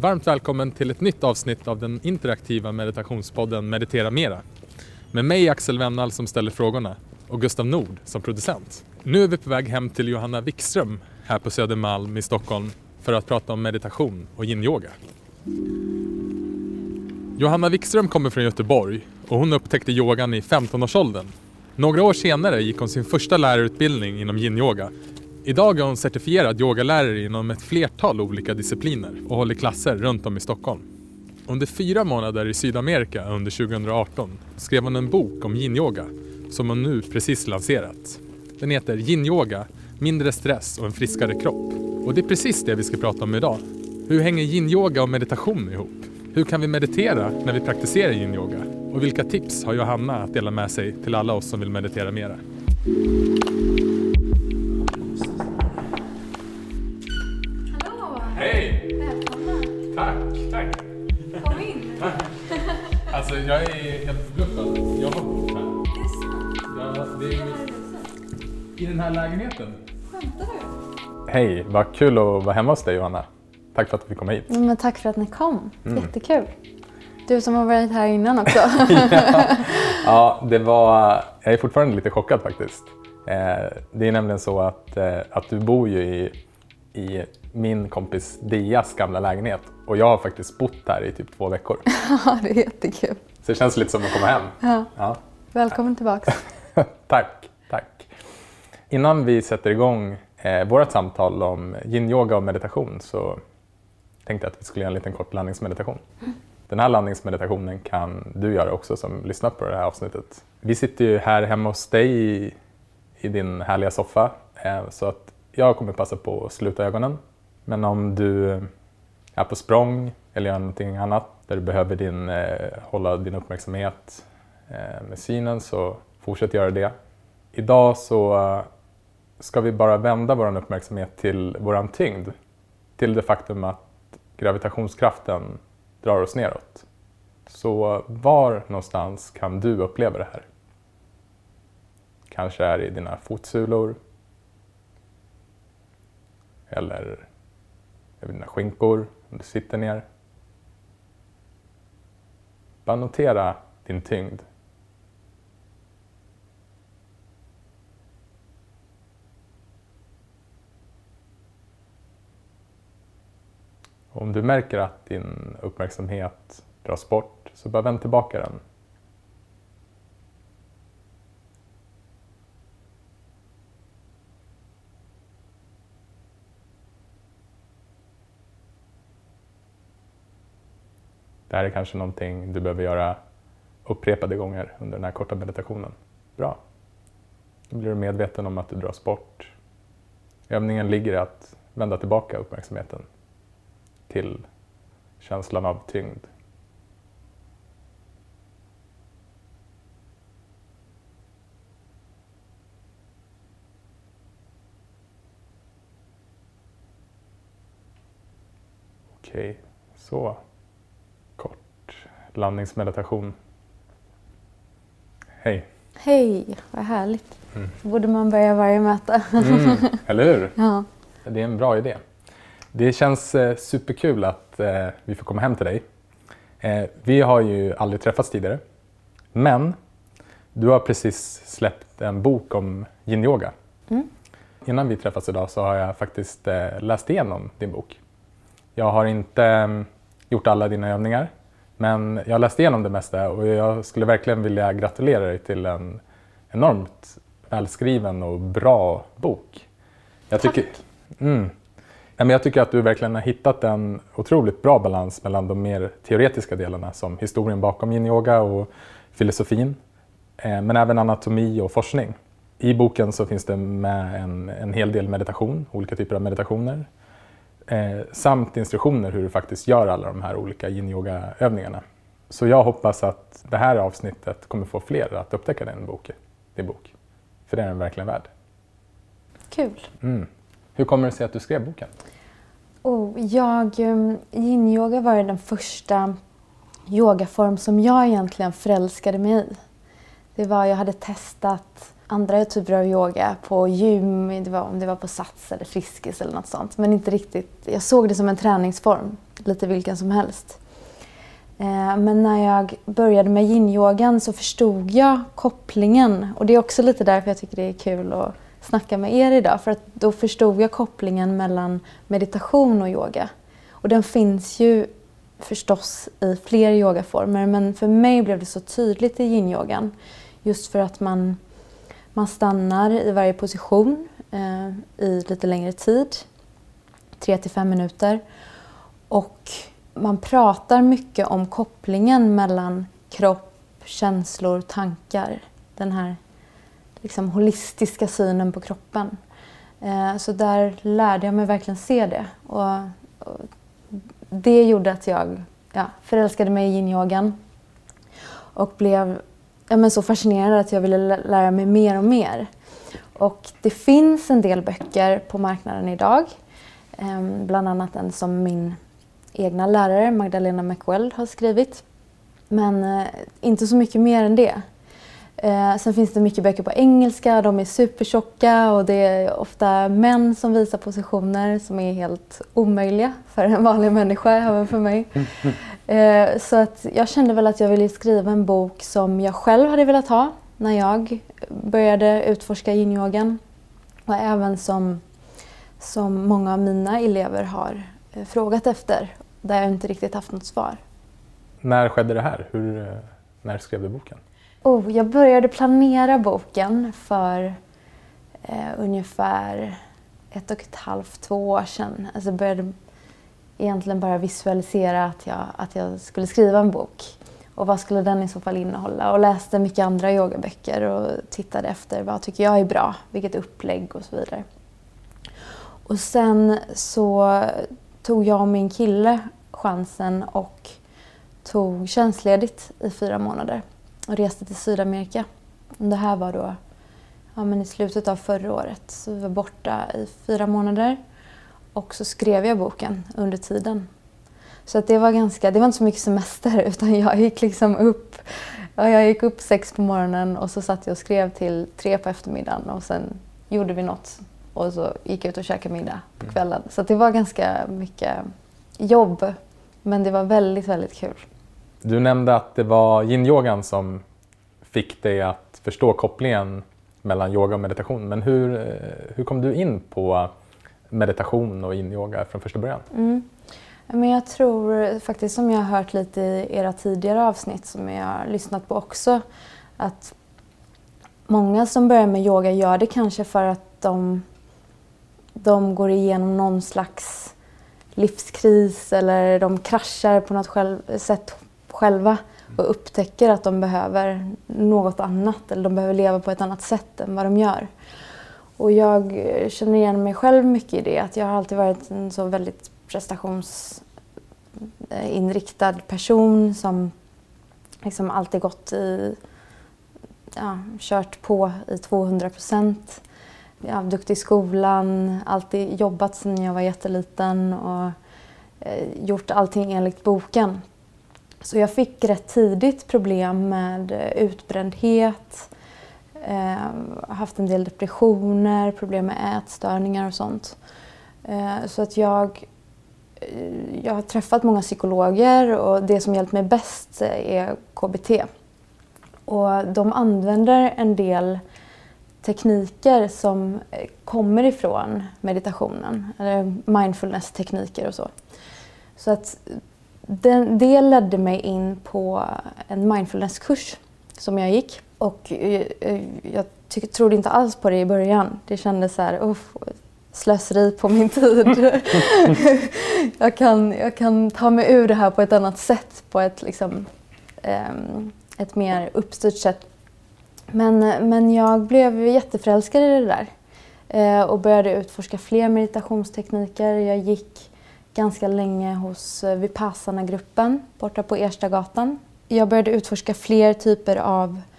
Varmt välkommen till ett nytt avsnitt av den interaktiva meditationspodden Meditera Mera. Med mig Axel Wennall som ställer frågorna och Gustav Nord som producent. Nu är vi på väg hem till Johanna Wikström här på Södermalm i Stockholm för att prata om meditation och yin-yoga. Johanna Wikström kommer från Göteborg och hon upptäckte yogan i 15-årsåldern. Några år senare gick hon sin första lärarutbildning inom yin-yoga. Idag är hon certifierad yogalärare inom ett flertal olika discipliner och håller klasser runt om i Stockholm. Under fyra månader i Sydamerika under 2018 skrev hon en bok om yin-yoga som hon nu precis lanserat. Den heter Yin-yoga, mindre stress och en friskare kropp. Och det är precis det vi ska prata om idag. Hur hänger yin-yoga och meditation ihop? Hur kan vi meditera när vi praktiserar yin-yoga? Och vilka tips har Johanna att dela med sig till alla oss som vill meditera mera? Jag är helt förbluffad. Jag har bott här. Det är sant! Ja, det är i den här lägenheten. Skämtar du? Hej, vad kul att vara hemma hos dig Johanna. Tack för att du fick komma hit. Men tack för att ni kom. Mm. Jättekul. Du som har varit här innan också. Ja, det var... Jag är fortfarande lite chockad faktiskt. Eh, Det är nämligen så att, eh, att du bor ju i, i min kompis Dias gamla lägenhet och jag har faktiskt bott här i typ två veckor. ja, det är jättekul. Så det känns lite som att komma hem. Ja. Ja. Välkommen tillbaka. tack, tack. Innan vi sätter igång eh, vårt samtal om yin-yoga och meditation så tänkte jag att vi skulle göra en liten kort landningsmeditation. Den här landningsmeditationen kan du göra också som lyssnar på det här avsnittet. Vi sitter ju här hemma hos dig i, i din härliga soffa eh, så att jag kommer passa på att sluta ögonen. Men om du är på språng eller gör någonting annat där du behöver din, eh, hålla din uppmärksamhet eh, med synen så fortsätt göra det. Idag så eh, ska vi bara vända vår uppmärksamhet till vår tyngd. Till det faktum att gravitationskraften drar oss neråt. Så var någonstans kan du uppleva det här? Kanske är det i dina fotsulor eller över dina skinkor om du sitter ner. Bara notera din tyngd. Om du märker att din uppmärksamhet dras bort så bara vänd tillbaka den. Det här är kanske någonting du behöver göra upprepade gånger under den här korta meditationen. Bra. Då blir du medveten om att du dras bort. Övningen ligger i att vända tillbaka uppmärksamheten till känslan av tyngd. Okej, så. Landningsmeditation. Hej. Hej, vad härligt. Mm. Så borde man börja varje möte. Mm, eller hur? ja. Det är en bra idé. Det känns eh, superkul att eh, vi får komma hem till dig. Eh, vi har ju aldrig träffats tidigare. Men du har precis släppt en bok om yin-yoga. Mm. Innan vi träffas idag så har jag faktiskt läst igenom din bok. Jag har inte eh, gjort alla dina övningar, men jag har läst igenom det mesta och jag skulle verkligen vilja gratulera dig till en enormt välskriven och bra bok. Jag Tack. tycker, mm, jag tycker att du verkligen har hittat en otroligt bra balans mellan de mer teoretiska delarna som historien bakom yin-yoga och filosofin, eh, men även anatomi och forskning. I boken så finns det med en, en hel del meditation, olika typer av meditationer, eh, samt instruktioner hur du faktiskt gör alla de här olika yin-yoga-övningarna. Så jag hoppas att det här avsnittet kommer få fler att upptäcka din bok. Din bok. För det är den verkligen värd. Kul. Mm. Hur kommer det sig att du skrev boken? Oh, jag, um, yin-yoga var den första yogaform som jag egentligen förälskade mig i. Det var, jag hade testat andra typer av yoga på gym, det var, om det var på Sats eller Friskis eller något sånt. Men inte riktigt, jag såg det som en träningsform, lite vilken som helst. Eh, men när jag började med yin-yogan så förstod jag kopplingen. Och det är också lite därför jag tycker det är kul att snacka med er idag. För att då förstod jag kopplingen mellan meditation och yoga. Och den finns ju förstås i fler yogaformer men för mig blev det så tydligt i yin-yogan. Just för att man, man stannar i varje position eh, i lite längre tid, tre till fem minuter. Och man pratar mycket om kopplingen mellan kropp, känslor, tankar. Den här liksom holistiska synen på kroppen. Eh, så där lärde jag mig verkligen se det. Och, och det gjorde att jag ja, förälskade mig i yin-yogan och blev ja, men så fascinerad att jag ville lära mig mer och mer. Och det finns en del böcker på marknaden idag. Ehm, bland annat en som min egna lärare, Magdalena McWeld, har skrivit. Men eh, inte så mycket mer än det. Eh, sen finns det mycket böcker på engelska, de är supertjocka och det är ofta män som visar positioner som är helt omöjliga för en vanlig människa, även för mig. Eh, så att jag kände väl att jag ville skriva en bok som jag själv hade velat ha när jag började utforska yin-yogan. Och även som, som många av mina elever har eh, frågat efter, där jag inte riktigt haft något svar. När skedde det här? Hur, eh, när skrev du boken? Oh, jag började planera boken för eh, ungefär ett och ett halvt, två år sedan. Alltså började egentligen bara visualisera att jag, att jag skulle skriva en bok. Och vad skulle den i så fall innehålla? Och läste mycket andra yogaböcker och tittade efter vad tycker jag är bra, vilket upplägg och så vidare. Och sen så tog jag och min kille chansen och tog tjänstledigt i fyra månader och reste till Sydamerika. Det här var då ja, men i slutet av förra året. Så vi var borta i fyra månader och så skrev jag boken under tiden. Så att det var ganska, det var inte så mycket semester utan jag gick liksom upp, ja, jag gick upp sex på morgonen och så satt jag och skrev till tre på eftermiddagen och sen gjorde vi något och så gick jag ut och käkade middag på mm. kvällen. Så det var ganska mycket jobb men det var väldigt, väldigt kul. Du nämnde att det var yin-yogan som fick dig att förstå kopplingen mellan yoga och meditation. Men hur, eh, hur kom du in på meditation och yin-yoga från första början? Mm. Men jag tror faktiskt, som jag har hört lite i era tidigare avsnitt som jag har lyssnat på också, att många som börjar med yoga gör det kanske för att de, de går igenom någon slags livskris eller de kraschar på något själv, sätt själva och upptäcker att de behöver något annat eller de behöver leva på ett annat sätt än vad de gör. Och jag känner igen mig själv mycket i det, att jag har alltid varit en så väldigt prestationsinriktad person som liksom alltid gått i, ja, kört på i 200 procent. Ja, duktig i skolan, alltid jobbat sedan jag var jätteliten och eh, gjort allting enligt boken. Så jag fick rätt tidigt problem med eh, utbrändhet, eh, Eh, haft en del depressioner, problem med ätstörningar och sånt. Eh, så att jag, eh, jag har träffat många psykologer och det som hjälpt mig bäst är KBT. Och de använder en del tekniker som kommer ifrån meditationen, eller mindfulness-tekniker och så. Så att den, det ledde mig in på en mindfulnesskurs som jag gick. Och jag, jag tyck, trodde inte alls på det i början. Det kändes så här, uff, slöseri på min tid. jag, kan, jag kan ta mig ur det här på ett annat sätt, på ett, liksom, um, ett mer uppstyrt sätt. Men, men jag blev jätteförälskad i det där uh, och började utforska fler meditationstekniker. Jag gick ganska länge hos eh, Vipassana-gruppen borta på Erstagatan. Jag började utforska fler typer av eh,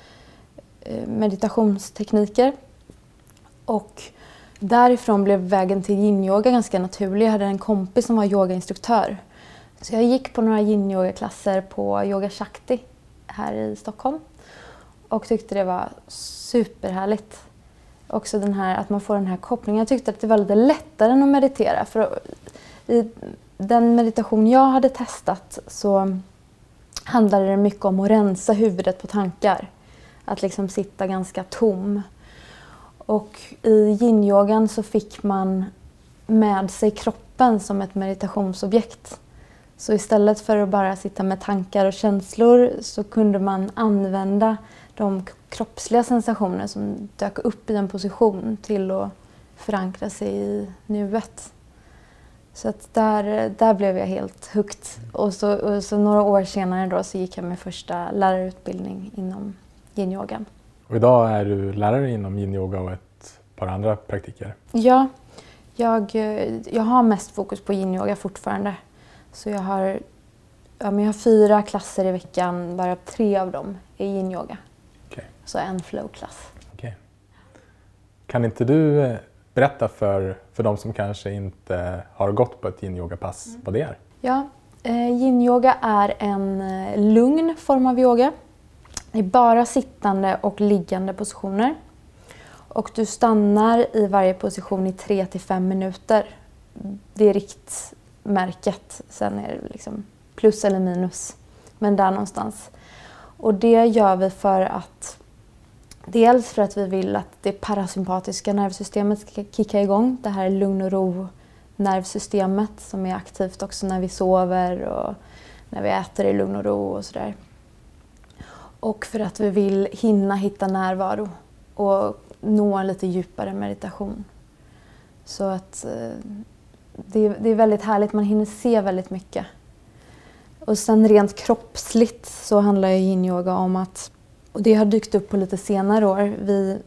Eh, meditationstekniker. Och därifrån blev vägen till yin-yoga ganska naturlig. Jag hade en kompis som var yogainstruktör. Så jag gick på några yin-yoga-klasser på Yoga Shakti här i Stockholm. och tyckte det var superhärligt. Också den här, att man får den här kopplingen. Jag tyckte att det var lite lättare än att meditera. För I den meditation jag hade testat så handlade det mycket om att rensa huvudet på tankar. Att liksom sitta ganska tom. Och i yinyogan så fick man med sig kroppen som ett meditationsobjekt. Så istället för att bara sitta med tankar och känslor så kunde man använda de kroppsliga sensationer som dök upp i en position till att förankra sig i nuet. Så att där, där blev jag helt hooked. Och så, och så några år senare då så gick jag min första lärarutbildning inom yin-yoga. Och idag är du lärare inom yin-yoga och ett par andra praktiker? Ja, jag, jag har mest fokus på yin-yoga fortfarande. Så jag har, ja, men jag har fyra klasser i veckan, bara tre av dem är yin-yoga. Okay. Så en flow-klass. Okay. Kan inte du eh, berätta för, för de som kanske inte har gått på ett yin-yoga-pass mm. vad det är? Ja, eh, yin-yoga är en eh, lugn form av yoga i bara sittande och liggande positioner. Och du stannar i varje position i 3 till 5 minuter. Det är riktmärket. Sen är det liksom plus eller minus. Men där någonstans. Och det gör vi för att Dels för att vi vill att det parasympatiska nervsystemet ska kicka igång. Det här lugn och ro nervsystemet som är aktivt också när vi sover och när vi äter i lugn och ro och sådär. Och för att vi vill hinna hitta närvaro och nå en lite djupare meditation. Så att eh, det, är, det är väldigt härligt, man hinner se väldigt mycket. Och sen rent kroppsligt så handlar yin-yoga om att, och det har dykt upp på lite senare år, vi,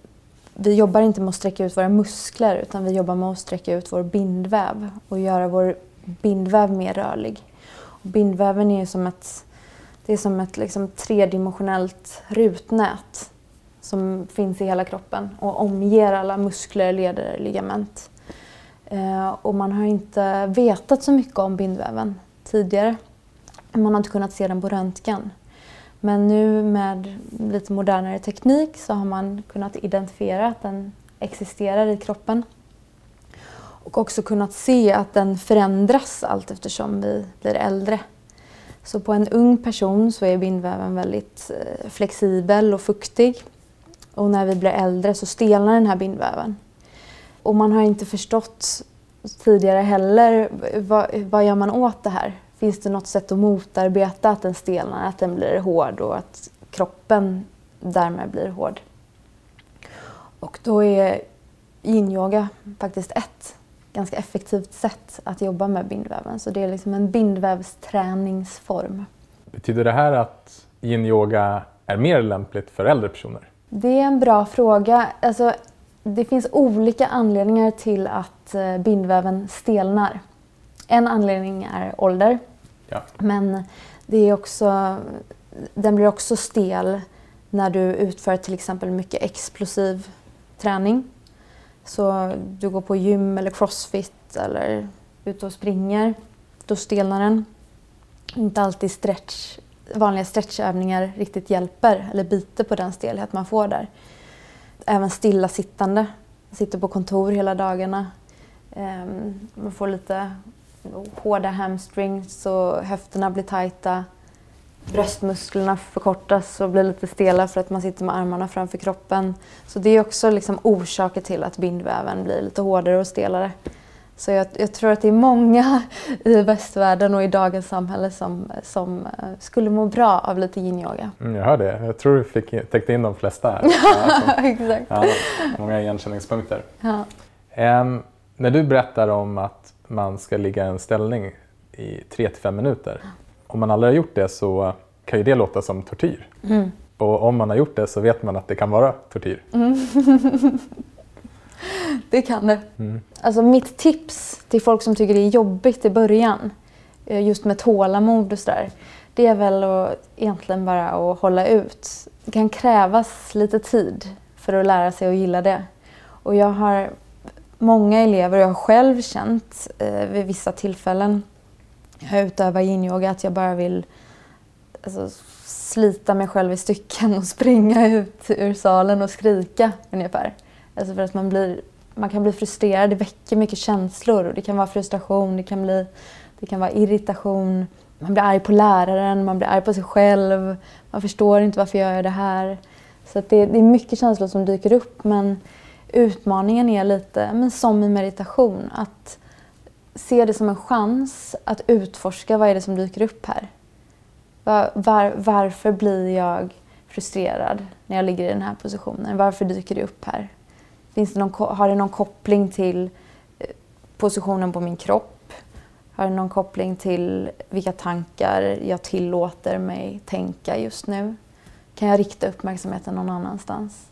vi jobbar inte med att sträcka ut våra muskler utan vi jobbar med att sträcka ut vår bindväv och göra vår bindväv mer rörlig. Och bindväven är som ett, det är som ett liksom tredimensionellt rutnät som finns i hela kroppen och omger alla muskler, leder, ligament. Eh, och man har inte vetat så mycket om bindväven tidigare. Man har inte kunnat se den på röntgen. Men nu med lite modernare teknik så har man kunnat identifiera att den existerar i kroppen. Och också kunnat se att den förändras allt eftersom vi blir äldre. Så på en ung person så är bindväven väldigt eh, flexibel och fuktig. Och när vi blir äldre så stelnar den här bindväven. Och man har inte förstått tidigare heller vad, vad gör man åt det här? Finns det något sätt att motarbeta att den stelnar, att den blir hård och att kroppen därmed blir hård? Och då är yin-yoga faktiskt ett ganska effektivt sätt att jobba med bindväven. Så det är liksom en bindvävsträningsform. Betyder det här att yin-yoga är mer lämpligt för äldre personer? Det är en bra fråga. Alltså, det finns olika anledningar till att eh, bindväven stelnar. En anledning är ålder. Ja. Men det är också, den blir också stel när du utför till exempel mycket explosiv träning. Så du går på gym eller crossfit eller ute och springer. Då stelnar den. Inte alltid stretch vanliga stretchövningar riktigt hjälper eller biter på den stelhet man får där. Även stillasittande. Sitter på kontor hela dagarna. Ehm, man får lite hårda hamstrings och höfterna blir tajta. Bröstmusklerna förkortas och blir lite stela för att man sitter med armarna framför kroppen. Så det är också liksom orsaker till att bindväven blir lite hårdare och stelare. Så jag, jag, tror att det är många i västvärlden och i dagens samhälle som, som eh, skulle må bra av lite yin-yoga. Mm, jag hör det. Jag tror du fick, täckte in de flesta här. ja, exakt. Ja, många igenkänningspunkter. Ja. Um, när du berättar om att man ska ligga i en ställning i 3-5 minuter. Om man aldrig har gjort det så kan ju det låta som tortyr. Mm. Och om man har gjort det så vet man att det kan vara tortyr. Mm. det kan det. Mm. Alltså mitt tips till folk som tycker det är jobbigt i början, eh, just med tålamod och sådär, det är väl att egentligen bara att hålla ut. Det kan krävas lite tid för att lära sig att gilla det. Och jag har många elever, och jag har själv känt eh, vid vissa tillfällen jag utövar yin-yoga att jag bara vill alltså, slita mig själv i stycken och springa ut ur salen och skrika ungefär. Alltså för att man, blir, man kan bli frustrerad, det väcker mycket känslor. Det kan vara frustration, det kan, bli, det kan vara irritation. Man blir arg på läraren, man blir arg på sig själv. Man förstår inte varför jag gör det här. Så det, det, är mycket känslor som dyker upp men utmaningen är lite men som i meditation. Att se det som en chans att utforska vad är det som dyker upp här. Var, var, varför blir jag frustrerad när jag ligger i den här positionen? Varför dyker det upp här? Finns det någon, har det någon koppling till eh, positionen på min kropp? Har det någon koppling till vilka tankar jag tillåter mig tänka just nu? Kan jag rikta uppmärksamheten någon annanstans?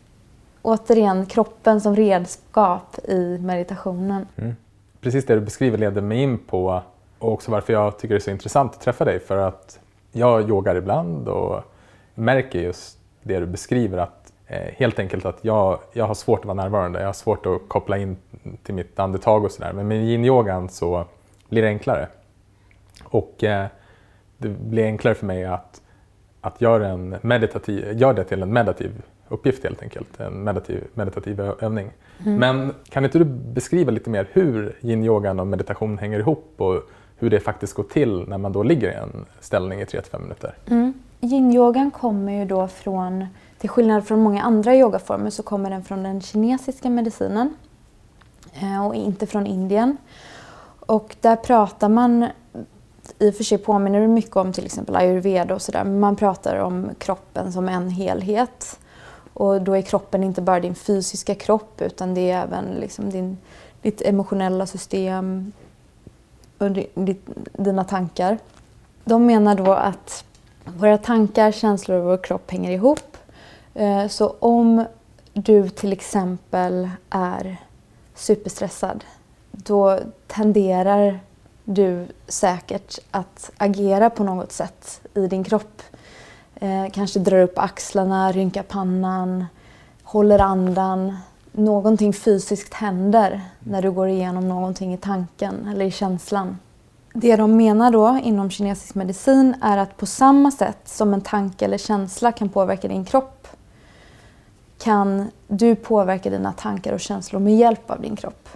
Återigen, kroppen som redskap i meditationen. Mm. Precis det du beskriver leder mig in på och också varför jag tycker det är så intressant att träffa dig. För att jag yogar ibland och märker just det du beskriver att eh, helt enkelt att jag, jag har svårt att vara närvarande. Jag har svårt att koppla in till mitt andetag och sådär. Men med yin-yogan så blir det enklare. Och eh, det blir enklare för mig att, att göra, en meditativ, göra det till en meditativ uppgift helt enkelt. En meditativ, meditativ övning. Mm. Men kan inte du beskriva lite mer hur yin-yogan och meditation hänger ihop och hur det faktiskt går till när man då ligger i en ställning i 3-5 minuter. Mm. Yin-yogan kommer ju då från, till skillnad från många andra yogaformer, så kommer den från den kinesiska medicinen eh, och inte från Indien. Och där pratar man, i och för sig påminner det mycket om till exempel ayurveda och sådär, men man pratar om kroppen som en helhet. Och då är kroppen inte bara din fysiska kropp utan det är även liksom din, ditt emotionella system, och dina tankar. De menar då att våra tankar, känslor och vår kropp hänger ihop. Eh, så om du till exempel är superstressad, då tenderar du säkert att agera på något sätt i din kropp. Eh, kanske drar upp axlarna, rynkar pannan, håller andan, någonting fysiskt händer när du går igenom någonting i tanken eller i känslan. Det de menar då inom kinesisk medicin är att på samma sätt som en tanke eller känsla kan påverka din kropp kan du påverka dina tankar och känslor med hjälp av din kropp.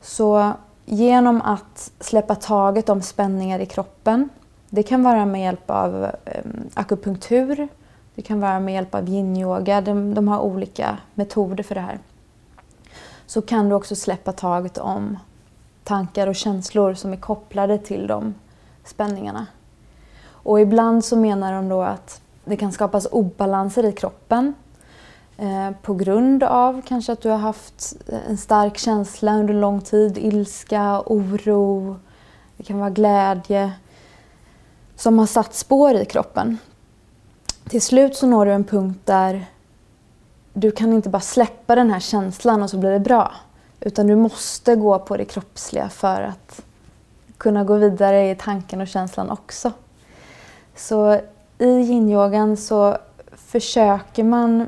Så genom att släppa taget om spänningar i kroppen, det kan vara med hjälp av eh, akupunktur, det kan vara med hjälp av yin-yoga. De, de, har olika metoder för det här. Så kan du också släppa taget om tankar och känslor som är kopplade till de spänningarna. Och ibland så menar de då att det kan skapas obalanser i kroppen eh, på grund av kanske att du har haft en stark känsla under lång tid, ilska, oro, det kan vara glädje som har satt spår i kroppen till slut så når du en punkt där du kan inte bara släppa den här känslan och så blir det bra. Utan du måste gå på det kroppsliga för att kunna gå vidare i tanken och känslan också. Så i yinyogan så försöker man...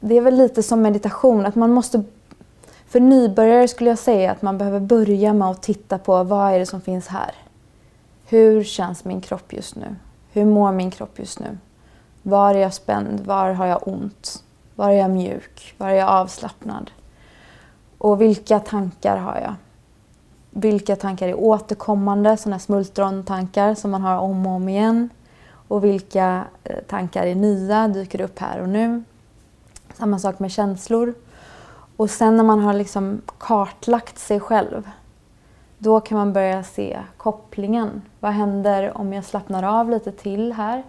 Det är väl lite som meditation, att man måste... För nybörjare skulle jag säga att man behöver börja med att titta på vad är det som finns här? Hur känns min kropp just nu? Hur mår min kropp just nu? Var är jag spänd? Var har jag ont? Var är jag mjuk? Var är jag avslappnad? Och vilka tankar har jag? Vilka tankar är återkommande, sådana smultrontankar som man har om och om igen? Och vilka eh, tankar är nya, dyker upp här och nu? Samma sak med känslor. Och sen när man har liksom kartlagt sig själv, då kan man börja se kopplingen. Vad händer om jag slappnar av lite till här?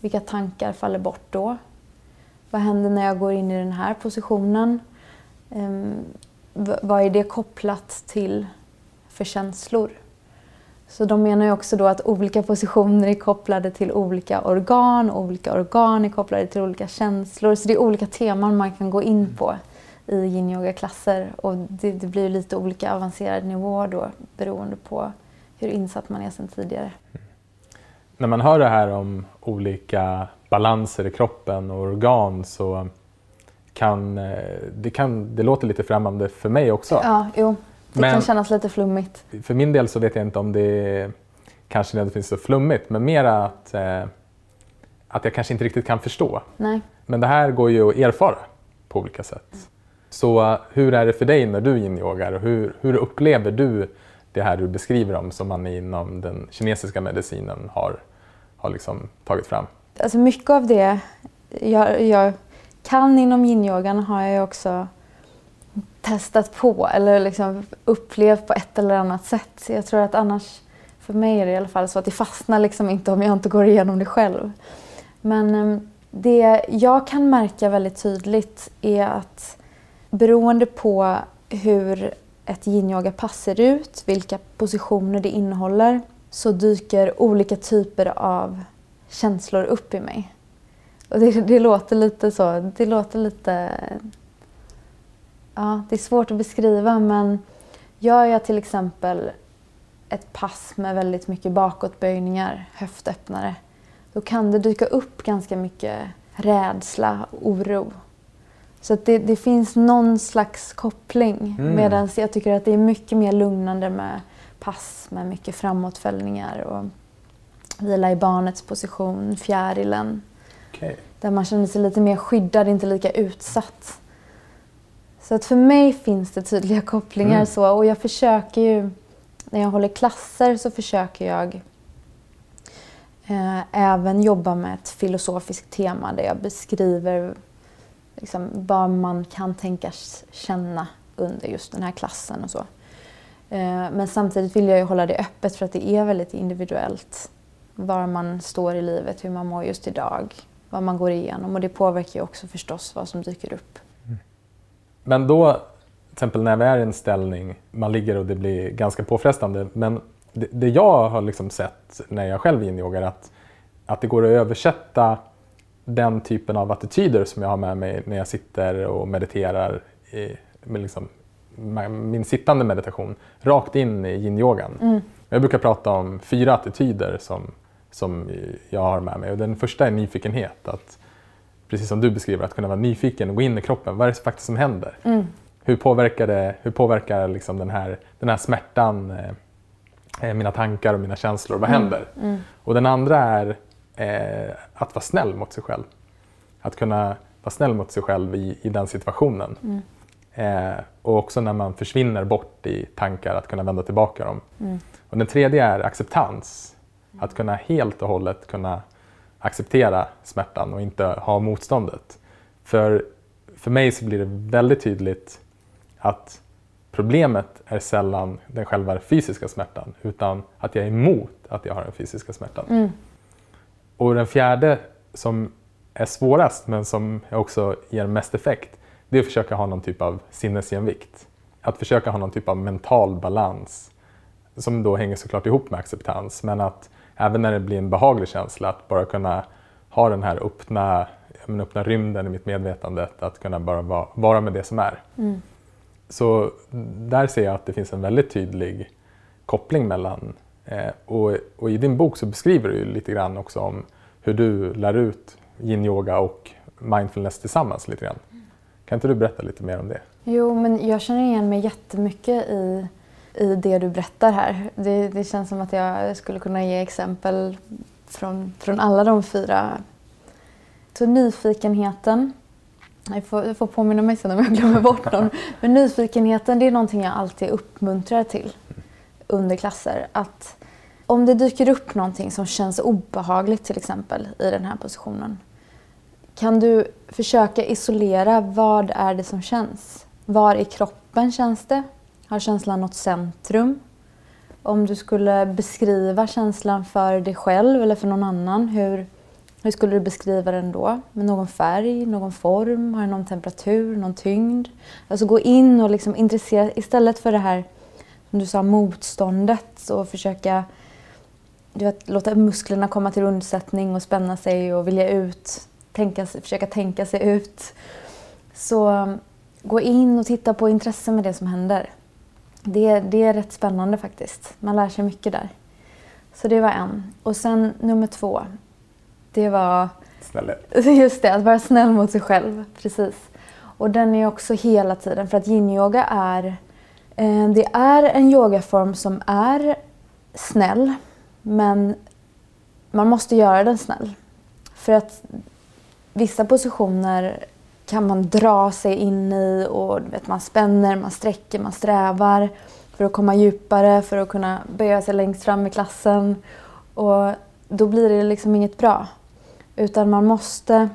Vilka tankar faller bort då? Vad händer när jag går in i den här positionen? Um, vad är det kopplat till för känslor? Så de menar ju också då att olika positioner är kopplade till olika organ, olika organ är kopplade till olika känslor. Så det är olika teman man kan gå in på i yin-yoga-klasser och det, det blir lite olika avancerad nivå då beroende på hur insatt man är sedan tidigare. När man hör det här om olika balanser i kroppen och organ så kan eh, det, kan, det låter lite främmande för mig också. Ja, jo. Det Men kan kännas lite flummigt. För min del så vet jag inte om det kanske det finns så flummigt, men mera att, eh, att jag kanske inte riktigt kan förstå. Nej. Men det här går ju att erfara på olika sätt. Så eh, hur är det för dig när du yin-yogar och hur, hur upplever du det här du beskriver om som man inom den kinesiska medicinen har, har liksom tagit fram? Alltså mycket av det jag, jag kan inom yin-yogan har jag också testat på eller liksom upplevt på ett eller annat sätt. Jag tror att annars, för mig är det i alla fall så att det fastnar liksom inte om jag inte går igenom det själv. Men ehm, det jag kan märka väldigt tydligt är att beroende på hur ett yin-yoga-pass ser ut, vilka positioner det innehåller, så dyker olika typer av känslor upp i mig. Och det, det låter lite så, det låter lite... Ja, det är svårt att beskriva men gör jag till exempel ett pass med väldigt mycket bakåtböjningar, höftöppnare, då kan det dyka upp ganska mycket rädsla, oro. Så att det, det finns någon slags koppling. Mm. Medan jag tycker att det är mycket mer lugnande med pass med mycket framåtfällningar och vila i barnets position, fjärilen. Okay. Där man känner sig lite mer skyddad, inte lika utsatt. Så att för mig finns det tydliga kopplingar mm. så och jag försöker ju, när jag håller klasser så försöker jag eh, även jobba med ett filosofiskt tema där jag beskriver liksom, vad man kan tänkas känna under just den här klassen och så. Eh, men samtidigt vill jag ju hålla det öppet för att det är väldigt individuellt var man står i livet, hur man mår just idag, vad man går igenom och det påverkar ju också förstås vad som dyker upp. Mm. Men då, till exempel när vi är i en ställning, man ligger och det blir ganska påfrestande, men det, det jag har liksom sett när jag själv är inyogar att, att det går att översätta den typen av attityder som jag har med mig när jag sitter och mediterar i med liksom, min sittande meditation rakt in i yin-yogan. Mm. Jag brukar prata om fyra attityder som som jag har med mig. Och den första är nyfikenhet. Att, precis som du beskriver, att kunna vara nyfiken och gå in i kroppen. Vad är det faktiskt som händer? Mm. Hur påverkar, det, hur påverkar liksom den, här, den här smärtan eh, mina tankar och mina känslor? Vad mm. händer? Mm. Och den andra är eh, att vara snäll mot sig själv. Att kunna vara snäll mot sig själv i, i den situationen. Mm. Eh, och också när man försvinner bort i tankar, att kunna vända tillbaka dem. Mm. Och den tredje är acceptans. Att kunna helt och hållet kunna acceptera smärtan och inte ha motståndet. För, för mig så blir det väldigt tydligt att problemet är sällan den själva fysiska smärtan utan att jag är emot att jag har den fysiska smärtan. Mm. Och den fjärde som är svårast men som också ger mest effekt det är att försöka ha någon typ av sinnesjämvikt. Att försöka ha någon typ av mental balans som då hänger såklart ihop med acceptans men att även när det blir en behaglig känsla, att bara kunna ha den här öppna, men, öppna rymden i mitt medvetande, att kunna bara vara, vara med det som är. Mm. Så där ser jag att det finns en väldigt tydlig koppling mellan, eh, och, och, i din bok så beskriver du lite grann också om hur du lär ut yin-yoga och mindfulness tillsammans lite grann. Kan inte du berätta lite mer om det? Jo, men jag känner igen mig jättemycket i i det du berättar här. Det, det, känns som att jag skulle kunna ge exempel från, från alla de fyra. Så nyfikenheten, jag får, jag får påminna mig sen om jag glömmer bort någon. Men nyfikenheten det är någonting jag alltid uppmuntrar till under klasser. Att om det dyker upp någonting som känns obehagligt till exempel i den här positionen. Kan du försöka isolera vad är det som känns? Var i kroppen känns det? Har känslan något centrum? Om du skulle beskriva känslan för dig själv eller för någon annan, hur, hur skulle du beskriva den då? Med någon färg, någon form, har den någon temperatur, någon tyngd? Alltså gå in och liksom intressera, istället för det här som du sa, motståndet och försöka du vet, låta musklerna komma till undsättning och spänna sig och vilja ut, tänka, försöka tänka sig ut. Så gå in och titta på intresse med det som händer det, det är rätt spännande faktiskt. Man lär sig mycket där. Så det var en. Och sen nummer två. Det var... Snällhet. Just det, att vara snäll mot sig själv. Precis. Och den är också hela tiden. För att yin-yoga är... Eh, det är en yogaform som är snäll. Men man måste göra den snäll. För att vissa positioner kan man dra sig in i och vet, man spänner, man sträcker, man strävar för att komma djupare, för att kunna böja sig längst fram i klassen. Och då blir det liksom inget bra. Utan man måste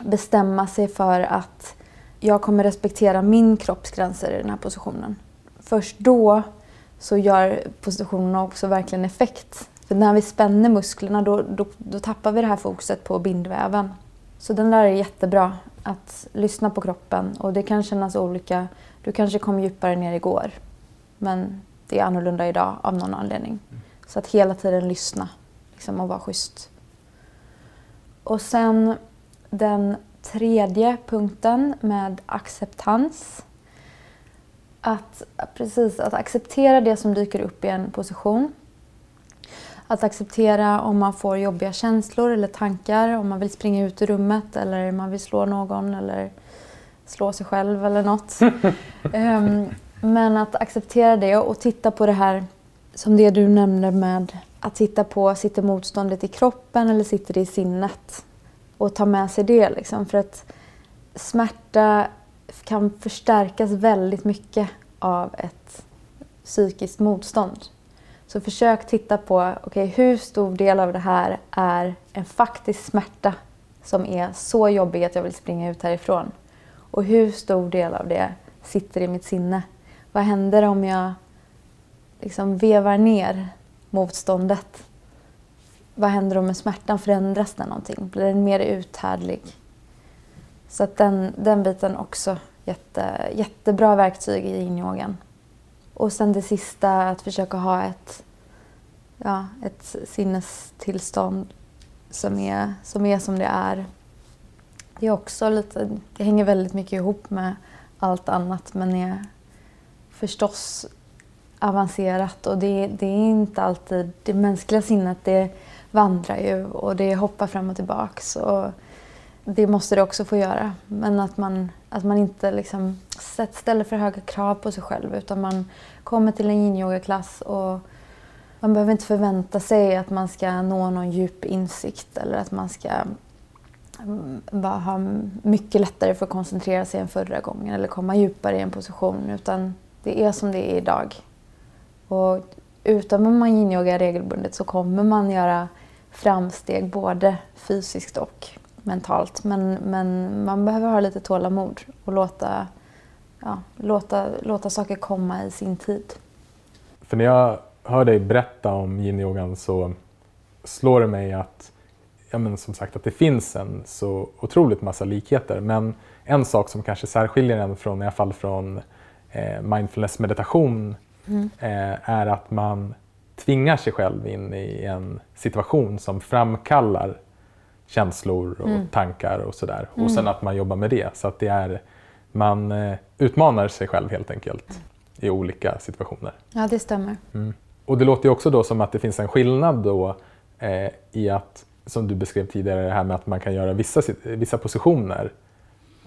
bestämma sig för att jag kommer respektera min kroppsgränser i den här positionen. Först då så gör positionerna också verkligen effekt. För när vi spänner musklerna då, då, då tappar vi det här fokuset på bindväven. Så den där är jättebra, att lyssna på kroppen. Och det kan kännas olika. Du kanske kom djupare ner igår. Men det är annorlunda idag av någon anledning. Så att hela tiden lyssna liksom, och vara schysst. Och sen den tredje punkten med acceptans. Att, precis, att acceptera det som dyker upp i en position. Att acceptera om man får jobbiga känslor eller tankar, om man vill springa ut ur rummet eller man vill slå någon eller slå sig själv eller något. um, men att acceptera det och titta på det här som det du nämnde med att titta på, sitter motståndet i kroppen eller sitter det i sinnet? Och ta med sig det liksom. För att smärta kan förstärkas väldigt mycket av ett psykiskt motstånd. Så försök titta på okay, hur stor del av det här är en faktisk smärta som är så jobbig att jag vill springa ut härifrån. Och hur stor del av det sitter i mitt sinne. Vad händer om jag liksom vevar ner motståndet? Vad händer om smärtan förändras den någonting? Blir den mer uthärdlig? Så att den, den biten också jätte, jättebra verktyg i yin Och sen det sista, att försöka ha ett, ja, ett sinnestillstånd som är, som är som det är. Det är också lite, det hänger väldigt mycket ihop med allt annat men är förstås avancerat och det, det är inte alltid, det mänskliga sinnet det vandrar ju och det hoppar fram och tillbaks. Och det måste det också få göra. Men att man, att man inte liksom ställer för höga krav på sig själv utan man kommer till en yin-yoga-klass och man behöver inte förvänta sig att man ska nå någon djup insikt eller att man ska mm, bara ha mycket lättare för att koncentrera sig än förra gången eller komma djupare i en position utan det är som det är idag. Och utövar man yin-yoga regelbundet så kommer man göra framsteg både fysiskt och mentalt. Men, men man behöver ha lite tålamod och låta, ja, låta, låta saker komma i sin tid. För när jag hör dig berätta om yin-yogan så slår det mig att, ja men som sagt, att det finns en så otroligt massa likheter. Men en sak som kanske särskiljer den från, i alla fall från eh, mindfulness meditation mm. eh, är att man tvingar sig själv in i en situation som framkallar känslor och mm. tankar och sådär. Mm. Och sen att man jobbar med det. Så att det är, man eh, utmanar sig själv helt enkelt i olika situationer. Ja, det stämmer. Mm. Och det låter också då som att det finns en skillnad då eh, i att, som du beskrev tidigare, det här med att man kan göra vissa, vissa positioner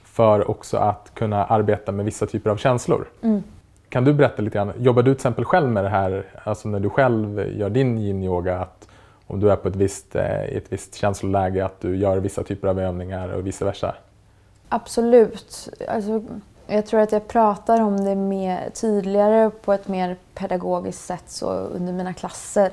för också att kunna arbeta med vissa typer av känslor. Mm. Kan du berätta lite grann, jobbar du till exempel själv med det här, alltså när du själv gör din yin-yoga, att om du är på ett visst, eh, i ett visst känsloläge, att du gör vissa typer av övningar och vice versa? Absolut. Alltså, jag tror att jag pratar om det mer, tydligare på ett mer pedagogiskt sätt så under mina klasser.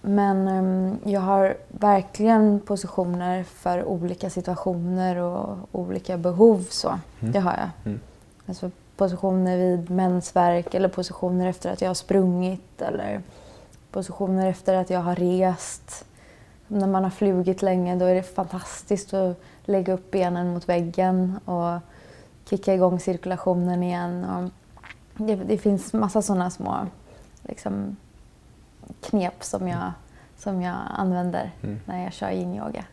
Men um, jag har verkligen positioner för olika situationer och olika behov. Så. Mm. Det har jag. Mm. Alltså, positioner vid mensvärk eller positioner efter att jag har sprungit eller positioner efter att jag har rest. När man har flugit länge då är det fantastiskt att lägga upp benen mot väggen och kicka igång cirkulationen igen. Och det, det finns massa sådana små liksom, knep som jag, som jag använder mm. när jag kör yin-yoga.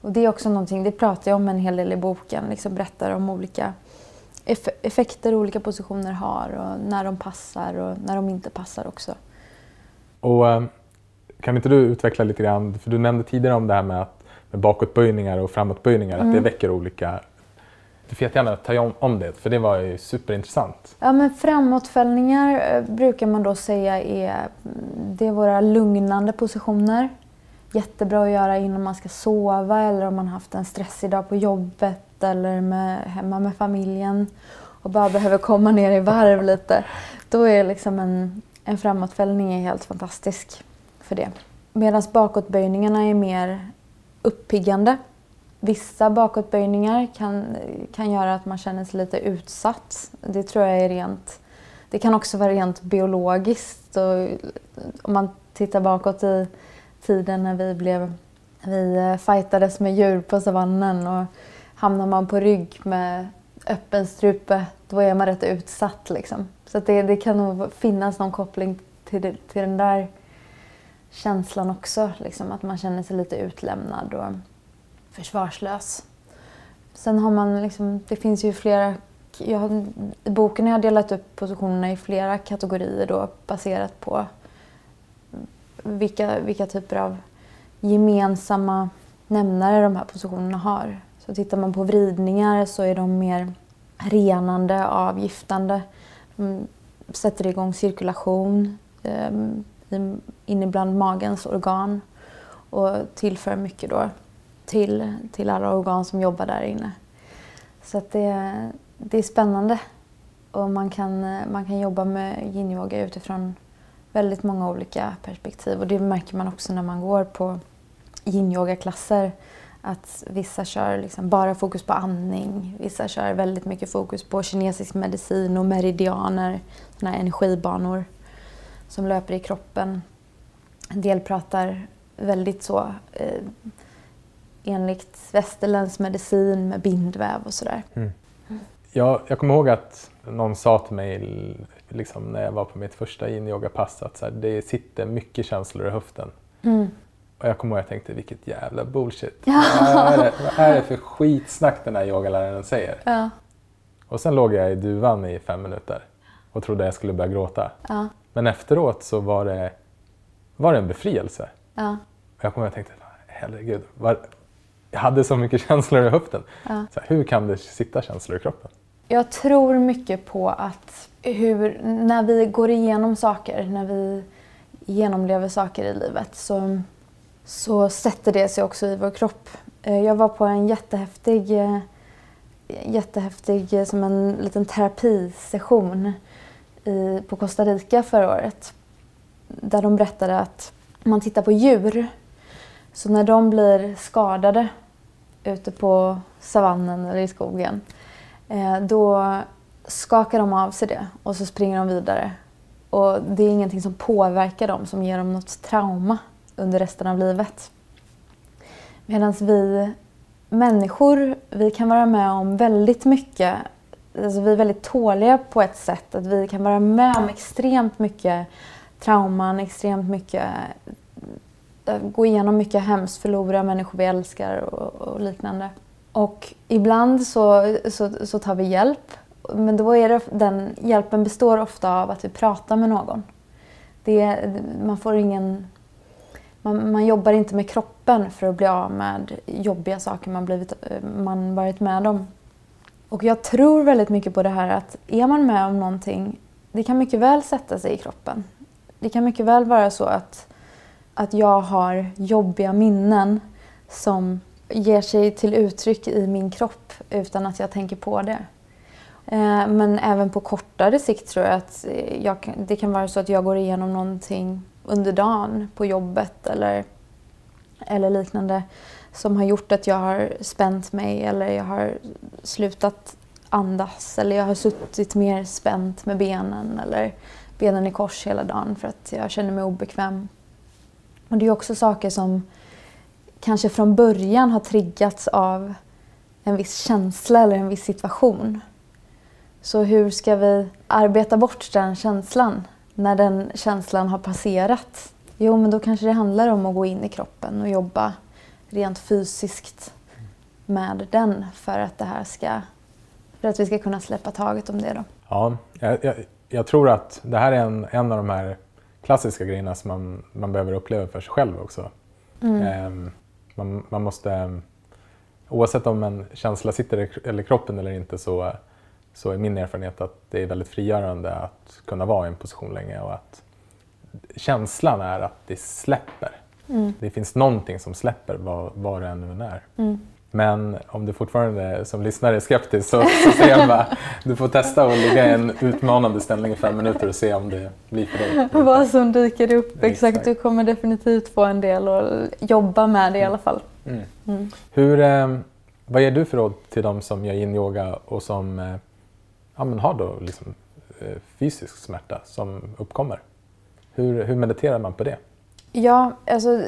Och det är också någonting, det pratar jag om en hel del i boken, liksom berättar om olika effekter olika positioner har och när de passar och när de inte passar också. Och eh, Kan inte du utveckla lite grann, för du nämnde tidigare om det här med, att, med bakåtböjningar och framåtböjningar, mm. att det mm. väcker olika Du får jättegärna ta om, om det, för det var ju superintressant. Ja, men framåtfällningar eh, brukar man då säga är, mm, det är våra lugnande positioner. Jättebra att göra innan man ska sova eller om man haft en stressig dag på jobbet eller med, hemma med familjen och bara behöver komma ner i varv lite. Då är liksom en, en framåtfällning är helt fantastisk för det. Medan bakåtböjningarna är mer uppiggande. Vissa bakåtböjningar kan, kan göra att man känner sig lite utsatt. Det tror jag är rent... Det kan också vara rent biologiskt. Och om man tittar bakåt i tiden när vi blev... Vi eh, fightades med djur på savannen och hamnar man på rygg med öppen strupe, då är man rätt utsatt. Liksom. Så det, det kan nog finnas någon koppling till, det, till den där känslan också. Liksom, att man känner sig lite utlämnad och försvarslös. Sen har man liksom, det finns ju flera, jag har, i boken har jag delat upp positionerna i flera kategorier då baserat på vilka, vilka typer av gemensamma nämnare de här positionerna har. Så tittar man på vridningar så är de mer renande, avgiftande. De sätter igång cirkulation ehm, inne bland magens organ och tillför mycket då till, till alla organ som jobbar där inne. Så att det, det är spännande och man kan, man kan jobba med yin-yoga utifrån väldigt många olika perspektiv och det märker man också när man går på yin-yoga-klasser att vissa kör liksom bara fokus på andning, vissa kör väldigt mycket fokus på kinesisk medicin och meridianer, såna här energibanor som löper i kroppen. En del pratar väldigt så eh, enligt västerländsk medicin med bindväv och sådär. Mm. Jag, jag kommer ihåg att någon sa till mig liksom, när jag var på mitt första yin-yoga-pass att så här, det sitter mycket känslor i höften. Mm. Och jag kommer ihåg att jag tänkte vilket jävla bullshit. Ja. Vad, är det, vad är det för skitsnack den här yogaläraren säger? Ja. Och sen låg jag i duvan i fem minuter och trodde jag skulle börja gråta. Ja. Men efteråt så var det, var det en befrielse. Ja. Och jag kommer ihåg att jag tänkte, herregud, var, jag hade så mycket känslor i höften. Ja. Så hur kan det sitta känslor i kroppen? Jag tror mycket på att hur, när vi går igenom saker, när vi genomlever saker i livet så, så sätter det sig också i vår kropp. Eh, jag var på en jättehäftig, eh, jättehäftig eh, som en liten terapisession i, på Costa Rica förra året. Där de berättade att om man tittar på djur, så när de blir skadade ute på savannen eller i skogen, då skakar de av sig det och så springer de vidare. Och det är ingenting som påverkar dem, som ger dem något trauma under resten av livet. Medan vi människor, vi kan vara med om väldigt mycket. Alltså vi är väldigt tåliga på ett sätt. Att vi kan vara med om extremt mycket trauman, extremt mycket eh, gå igenom mycket hemskt, förlora människor vi älskar och, och liknande. Och ibland så, så, så, tar vi hjälp, men då är det, den hjälpen består ofta av att vi pratar med någon. Det, man får ingen... Man, man, jobbar inte med kroppen för att bli av med jobbiga saker man, blivit, man varit med om. Och jag tror väldigt mycket på det här att är man med om någonting, det kan mycket väl sätta sig i kroppen. Det kan mycket väl vara så att att jag har jobbiga minnen som ger sig till uttryck i min kropp utan att jag tänker på det. Eh, men även på kortare sikt tror jag att jag, det kan vara så att jag går igenom någonting under dagen på jobbet eller, eller liknande som har gjort att jag har spänt mig eller jag har slutat andas eller jag har suttit mer spänt med benen eller benen i kors hela dagen för att jag känner mig obekväm. Och det är också saker som kanske från början har triggats av en viss känsla eller en viss situation. Så hur ska vi arbeta bort den känslan när den känslan har passerat? Jo, men då kanske det handlar om att gå in i kroppen och jobba rent fysiskt med den för att det här ska för att vi ska kunna släppa taget om det. Då. Ja, jag, jag, jag tror att det här är en, en av de här klassiska grejerna som man, man behöver uppleva för sig själv också. Mm. Um, man, man, måste, oavsett om en känsla sitter i eller kroppen eller inte så, så är min erfarenhet att det är väldigt frigörande att kunna vara i en position länge och att känslan är att det släpper. Mm. Det finns någonting som släpper vad, vad det än är. Mm. Men om du fortfarande som lyssnare är skeptisk så, så säger jag bara du får testa att ligga i en utmanande ställning i fem minuter och se om det blir för dig. Vad som dyker upp, exakt. Du kommer definitivt få en del att jobba med det i alla fall. Mm. Mm. Hur, eh, vad ger du för råd till de som gör yin-yoga och som eh, ja, men har då liksom, eh, fysisk smärta som uppkommer? Hur, hur mediterar man på det? Ja, alltså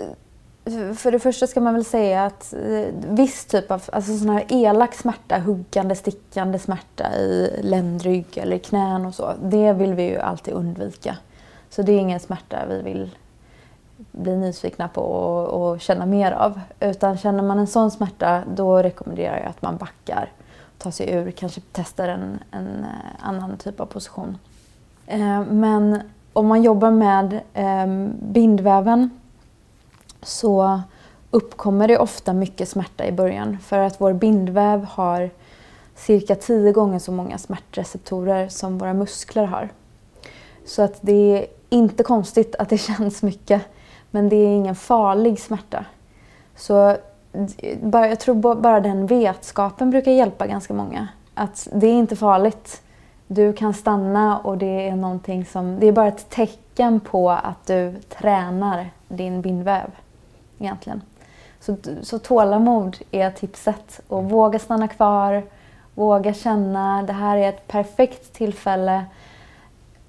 för det första ska man väl säga att eh, viss typ av alltså sån här elak smärta, huggande, stickande smärta i ländrygg eller knän och så, det vill vi ju alltid undvika. Så det är ingen smärta vi vill bli nyfikna på och, och känna mer av. Utan känner man en sån smärta, då rekommenderar jag att man backar, ta sig ur, kanske testar en, en eh, annan typ av position. Eh, men om man jobbar med ehm, bindväven så uppkommer det ofta mycket smärta i början för att vår bindväv har cirka tio gånger så många smärtreceptorer som våra muskler har. Så att det är inte konstigt att det känns mycket men det är ingen farlig smärta. Så jag tror bara den vetskapen brukar hjälpa ganska många. Att det är inte farligt. Du kan stanna och det är någonting som, det är bara ett tecken på att du tränar din bindväv egentligen. Så, så tålamod är tipset. Och våga stanna kvar, våga känna. Det här är ett perfekt tillfälle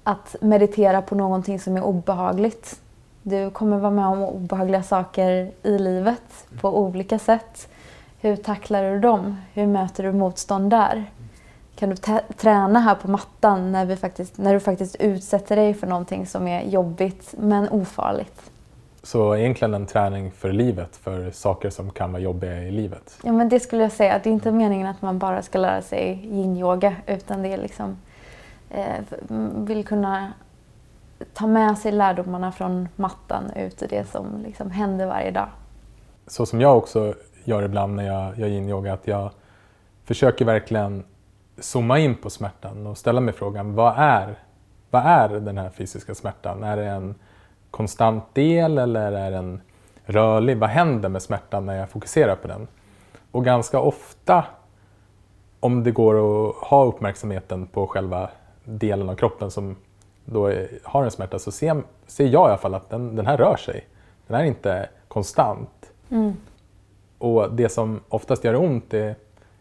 att meditera på någonting som är obehagligt. Du kommer vara med om obehagliga saker i livet på olika sätt. Hur tacklar du dem? Hur möter du motstånd där? Kan du träna här på mattan när, vi faktiskt, när du faktiskt utsätter dig för någonting som är jobbigt men ofarligt? Så egentligen en träning för livet, för saker som kan vara jobbiga i livet? Ja, men det skulle jag säga. Det är inte meningen att man bara ska lära sig yin-yoga utan det är liksom eh, vill kunna ta med sig lärdomarna från mattan ut i det som liksom händer varje dag. Så som jag också gör ibland när jag gör yin-yoga, att jag försöker verkligen zooma in på smärtan och ställa mig frågan, vad är, vad är den här fysiska smärtan? Är det en konstant del eller är den rörlig? Vad händer med smärtan när jag fokuserar på den? Och ganska ofta, om det går att ha uppmärksamheten på själva delen av kroppen som då har en smärta, så ser, ser jag i alla fall att den, den här rör sig. Den är inte konstant. Mm. Och det som oftast gör ont är,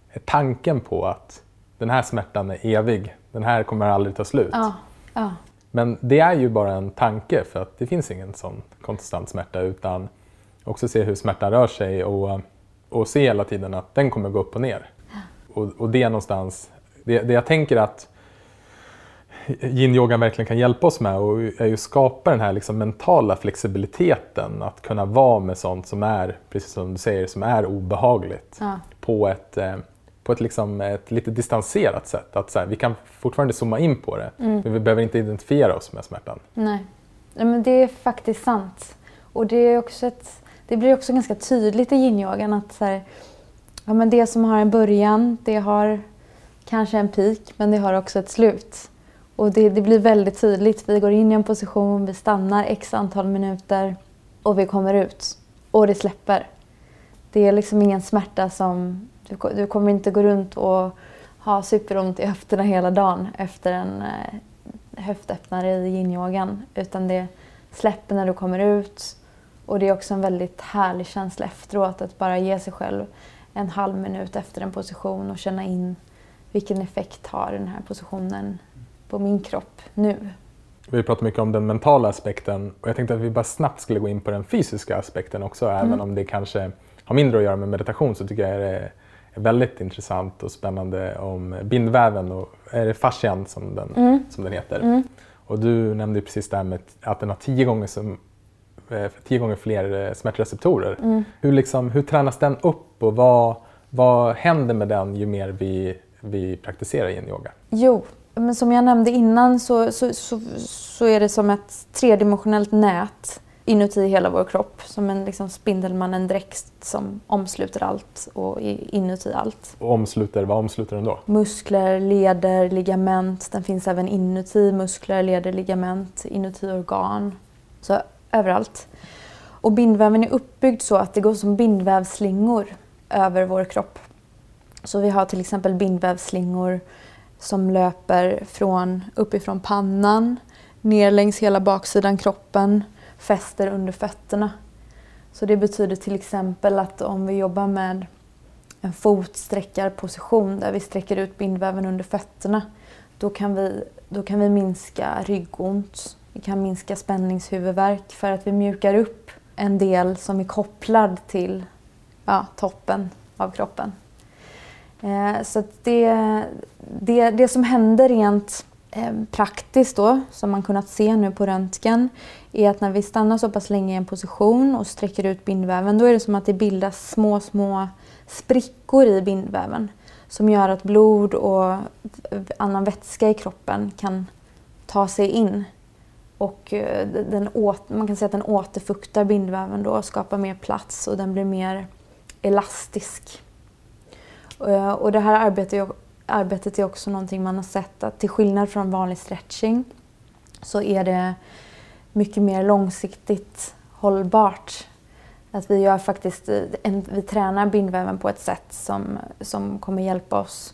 är, tanken på att den här smärtan är evig. Den här kommer aldrig ta slut. Ja, ja. Men det är ju bara en tanke för att det finns ingen sån konstant smärta utan också se hur smärtan rör sig och, och se hela tiden att den kommer gå upp och ner. Och, och det någonstans, det, det jag tänker att yin-yogan verkligen kan hjälpa oss med och är ju att skapa den här liksom mentala flexibiliteten att kunna vara med sånt som är, precis som du säger, som är obehagligt ja. på ett eh, på ett, liksom, ett lite distanserat sätt. Att så här, vi kan fortfarande zooma in på det, mm. men vi behöver inte identifiera oss med smärtan. Nej, men det är faktiskt sant. Och det, är också ett, det blir också ganska tydligt i yin-yogan att så här, ja, men det som har en början, det har kanske en peak, men det har också ett slut. Och det, det blir väldigt tydligt. Vi går in i en position, vi stannar x antal minuter och vi kommer ut. Och det släpper. Det är liksom ingen smärta som du, du kommer inte gå runt och ha superont i höfterna hela dagen efter en eh, höftöppnare i yinyogan. Utan det släpper när du kommer ut. Och det är också en väldigt härlig känsla efteråt att bara ge sig själv en halv minut efter en position och känna in vilken effekt har den här positionen på min kropp nu. Vi pratar mycket om den mentala aspekten och jag tänkte att vi bara snabbt skulle gå in på den fysiska aspekten också. Mm. Även om det kanske har mindre att göra med meditation så tycker jag det är väldigt intressant och spännande om bindväven och är det fascian som den, mm. som den heter. Mm. Och du nämnde precis det här med att den har tio gånger, som, eh, tio gånger fler eh, smärtreceptorer. Mm. Hur, liksom, hur tränas den upp och vad, vad händer med den ju mer vi, vi praktiserar yin-yoga? Jo, men som jag nämnde innan så, så, så, så, är det som ett tredimensionellt nät inuti hela vår kropp. Som en liksom Spindelmannen-dräkt som omsluter allt och inuti allt. Och omsluter, vad omsluter den då? Muskler, leder, ligament. Den finns även inuti muskler, leder, ligament, inuti organ. Så överallt. Och bindväven är uppbyggd så att det går som bindvävsslingor över vår kropp. Så vi har till exempel bindvävsslingor som löper från uppifrån pannan ner längs hela baksidan kroppen, fäster under fötterna. Så det betyder till exempel att om vi jobbar med en fotsträckarposition där vi sträcker ut bindväven under fötterna, då kan vi, då kan vi minska ryggont, vi kan minska spänningshuvudvärk för att vi mjukar upp en del som är kopplad till ja, toppen av kroppen. Eh, så det, det, det som händer rent eh, praktiskt då, som man kunnat se nu på röntgen, är att när vi stannar så pass länge i en position och sträcker ut bindväven, då är det som att det bildas små, små sprickor i bindväven som gör att blod och annan vätska i kroppen kan ta sig in. Och eh, den åt, man kan säga att den återfuktar bindväven då och skapar mer plats och den blir mer elastisk. Eh, och det här arbetet, arbetet är också någonting man har sett att till skillnad från vanlig stretching så är det mycket mer långsiktigt hållbart. Att vi gör faktiskt, eh, en, vi tränar bindväven på ett sätt som, som kommer hjälpa oss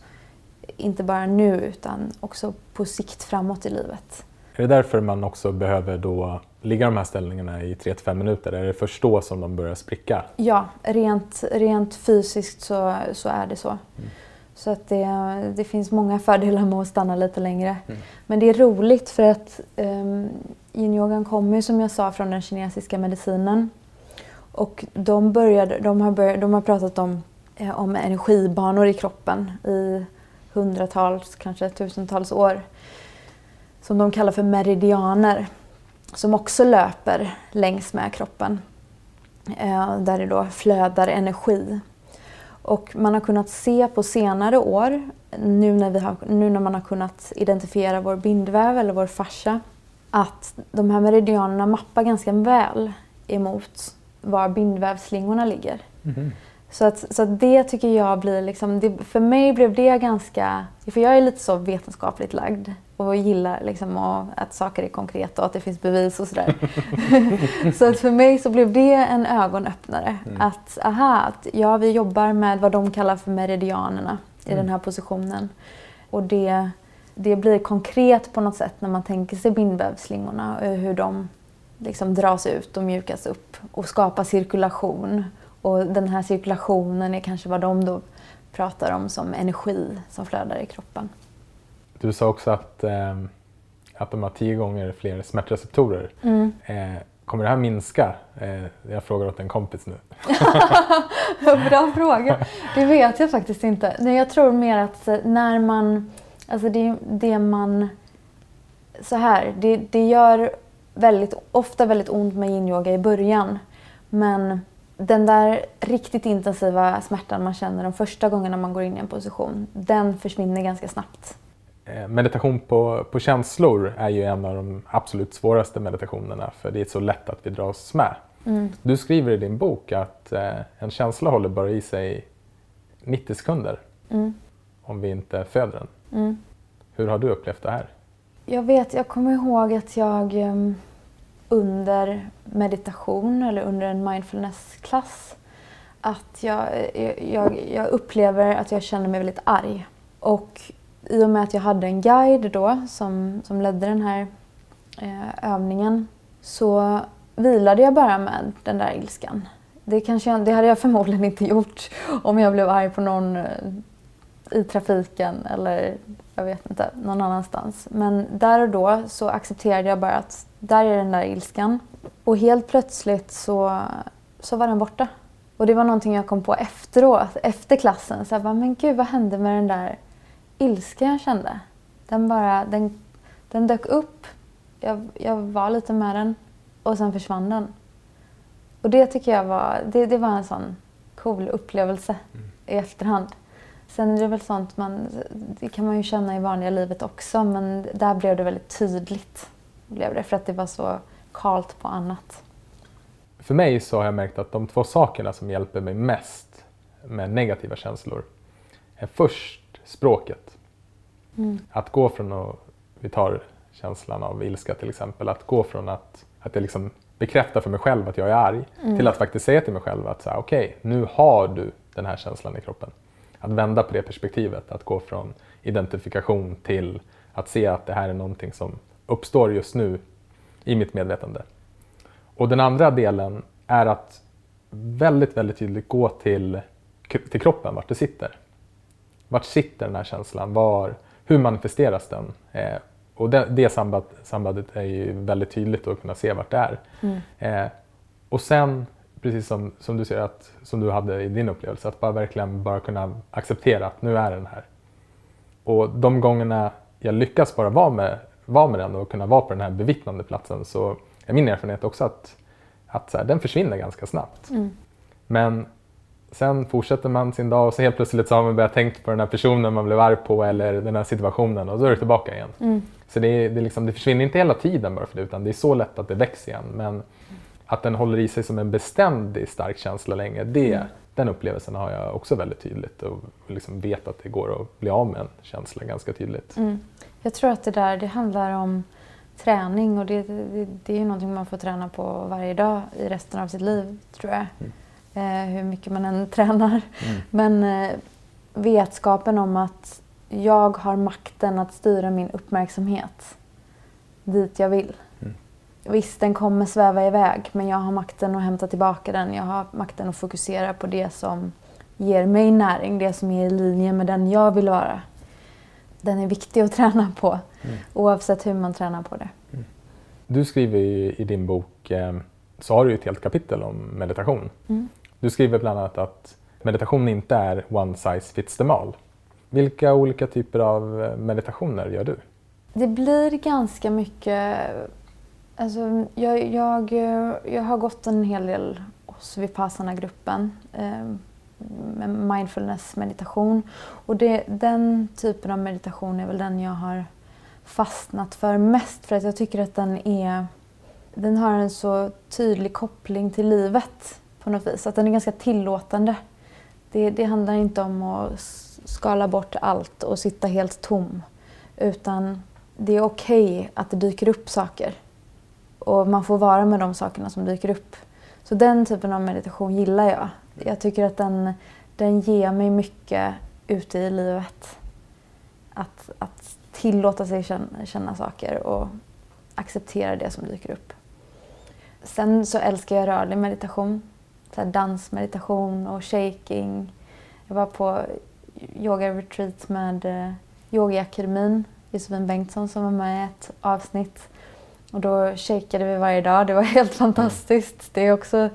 inte bara nu utan också på sikt framåt i livet. Är det därför man också behöver då ligga de här ställningarna i 3-5 minuter? Är det först då som de börjar spricka? Ja, rent, rent fysiskt så, så är det så. Mm. Så att det, det finns många fördelar med att stanna lite längre. Mm. Men det är roligt för att um, yin-yogan kommer som jag sa från den kinesiska medicinen. Och de, började, de, har, börjat, de har pratat om, eh, om energibanor i kroppen i hundratals, kanske tusentals år. Som de kallar för meridianer som också löper längs med kroppen. Eh, där det då flödar energi. Och man har kunnat se på senare år, nu när, vi har, nu när man har kunnat identifiera vår bindväv eller vår fascia, att de här meridianerna mappar ganska väl emot var bindvävsslingorna ligger. Mm. Så, att, så att det tycker jag blir liksom, det, för mig blev det ganska, för jag är lite så vetenskapligt lagd och gillar liksom att saker är konkreta och att det finns bevis och sådär. så att för mig så blev det en ögonöppnare. Mm. Att aha, att, ja vi jobbar med vad de kallar för meridianerna i mm. den här positionen. Och det, det blir konkret på något sätt när man tänker sig bindvävsslingorna och hur de liksom dras ut och mjukas upp och skapar cirkulation. Och den här cirkulationen är kanske vad de då pratar om som energi som flödar i kroppen. Du sa också att, eh, att de har tio gånger fler smärtreceptorer. Mm. Eh, kommer det här minska? Eh, jag frågar åt en kompis nu. Bra fråga. Det vet jag faktiskt inte. Nej, jag tror mer att när man... Alltså det, det man... Så här, det, det gör väldigt, ofta väldigt ont med yin-yoga i början. Men den där riktigt intensiva smärtan man känner de första gångerna man går in i en position, den försvinner ganska snabbt. Eh, meditation på, på känslor är ju en av de absolut svåraste meditationerna för det är så lätt att vi dras med. Mm. Du skriver i din bok att eh, en känsla håller bara i sig 90 sekunder mm. om vi inte föder den. Mm. Hur har du upplevt det här? Jag vet, jag kommer ihåg att jag um, under meditation eller under en mindfulnessklass att jag, jag, jag upplever att jag känner mig väldigt arg. Och i och med att jag hade en guide då som, som ledde den här eh, övningen så vilade jag bara med den där ilskan. Det, kanske, det hade jag förmodligen inte gjort om jag blev arg på någon eh, i trafiken eller jag vet inte, någon annanstans. Men där och då så accepterade jag bara att där är den där ilskan. Och helt plötsligt så, så var den borta. Och det var någonting jag kom på efteråt, efter klassen. Så jag bara, men gud vad hände med den där ilska jag kände. Den bara, den, den dök upp. Jag, jag var lite med den och sen försvann den. Och det tycker jag var, det, det var en sån cool upplevelse mm. i efterhand. Sen är det väl sånt man, det kan man ju känna i vanliga livet också men där blev det väldigt tydligt. Blev det, för att det var så kalt på annat. för mig så har jag märkt att de två sakerna som hjälper mig mest med negativa känslor är först språket. Mm. Att gå från att, vi tar känslan av ilska till exempel, att gå från att, att jag liksom bekräftar för mig själv att jag är arg mm. till att faktiskt säga till mig själv att okej, okay, nu har du den här känslan i kroppen. Att vända på det perspektivet, att gå från identifikation till att se att det här är någonting som uppstår just nu i mitt medvetande. Och den andra delen är att väldigt, väldigt tydligt gå till, till kroppen, vart det sitter. Vart sitter den här känslan? Var, hur manifesteras den? Eh, och det, det samband, sambandet är ju väldigt tydligt att kunna se vart det är. Mm. Eh, och sen, precis som, som du ser att, som du hade i din upplevelse, att bara verkligen bara kunna acceptera att nu är den här. Och de gångerna jag lyckas bara vara med, vara med den och kunna vara på den här bevittnande platsen så är min erfarenhet också att, att här, den försvinner ganska snabbt. Mm. Men sen fortsätter man sin dag och så helt plötsligt så har man börjat tänka på den här personen man blev arg på eller den här situationen och då är det tillbaka igen. Mm. Så det, det, liksom, det, försvinner inte hela tiden bara för det utan det är så lätt att det växer igen. Men att den håller i sig som en beständig stark känsla länge, det, mm. den upplevelsen har jag också väldigt tydligt och liksom vet att det går att bli av med en känsla ganska tydligt. Mm. Jag tror att det där det handlar om träning och det, det, det är någonting man får träna på varje dag i resten av sitt liv tror jag. Mm. Eh, hur mycket man än tränar. Mm. Men eh, vetskapen om att jag har makten att styra min uppmärksamhet dit jag vill. Mm. Visst, den kommer sväva iväg men jag har makten att hämta tillbaka den. Jag har makten att fokusera på det som ger mig näring, det som är i linje med den jag vill vara. Den är viktig att träna på mm. oavsett hur man tränar på det. Mm. Du skriver i din bok, eh, så har du ett helt kapitel om meditation. Mm. Du skriver bland annat att meditation inte är one size fits them all. Vilka olika typer av eh, meditationer gör du? Det blir ganska mycket... Alltså, jag, jag, eh, jag har gått en hel del hos Vipassana-gruppen eh, med mindfulness-meditation. Och det, den typen av meditation är väl den jag har fastnat för mest för att jag tycker att den är den har en så tydlig koppling till livet på något vis. Att den är ganska tillåtande. Det, det handlar inte om att skala bort allt och sitta helt tom. Utan det är okej okay att det dyker upp saker. Och man får vara med de sakerna som dyker upp. Så den typen av meditation gillar jag. Jag tycker att den, den ger mig mycket ute i livet. Att, att tillåta sig känna, känna saker och acceptera det som dyker upp. Sen så älskar jag rörlig meditation. Så dansmeditation och shaking. Jag var på yoga-retreat med eh, Yogiakademin Yogaakademin, Josefin Bengtsson som var med i ett avsnitt. Och då shakade vi varje dag. Det var helt fantastiskt. Det är också,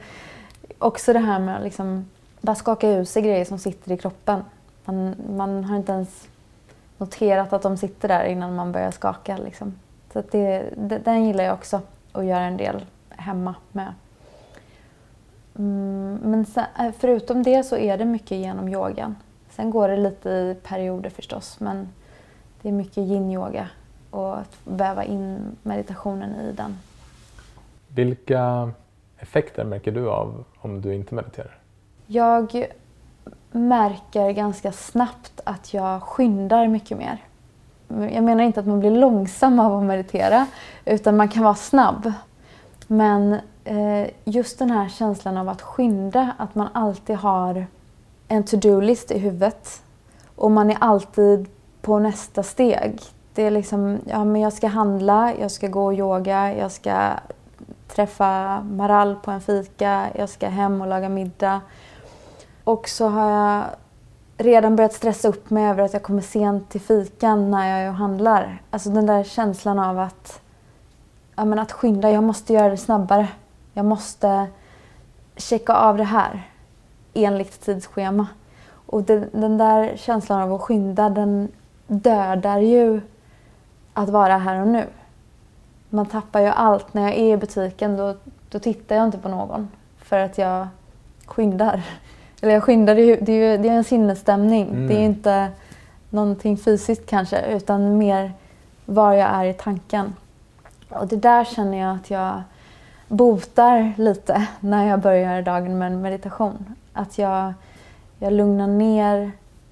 också det här med att liksom bara skaka ur sig grejer som sitter i kroppen. Man, man har inte ens noterat att de sitter där innan man börjar skaka. Liksom. Så det, det, den gillar jag också att göra en del hemma med. Mm, men sen, eh, förutom det så är det mycket genom yogan. Sen går det lite i perioder förstås, men det är mycket yin-yoga och att väva in meditationen i den. Vilka effekter märker du av om du inte mediterar? Jag märker ganska snabbt att jag skyndar mycket mer. Jag menar inte att man blir långsam av att meditera, utan man kan vara snabb. Men Eh, just den här känslan av att skynda, att man alltid har en to-do-list i huvudet och man är alltid på nästa steg. Det är liksom, ja men jag ska handla, jag ska gå och yoga, jag ska träffa Maral på en fika, jag ska hem och laga middag. Och så har jag redan börjat stressa upp mig över att jag kommer sent till fikan när jag är och handlar. Alltså den där känslan av att, ja men att skynda, jag måste göra det snabbare. Jag måste checka av det här enligt tidsschema. Och det, den där känslan av att skynda den dödar ju att vara här och nu. Man tappar ju allt. När jag är i butiken då, då tittar jag inte på någon för att jag skyndar. Eller jag skyndar, det är, ju, det är, ju, det är en sinnesstämning. Mm. Det är inte någonting fysiskt kanske utan mer var jag är i tanken. Och det där känner jag att jag botar lite när jag börjar dagen med en meditation. Att jag, jag lugnar ner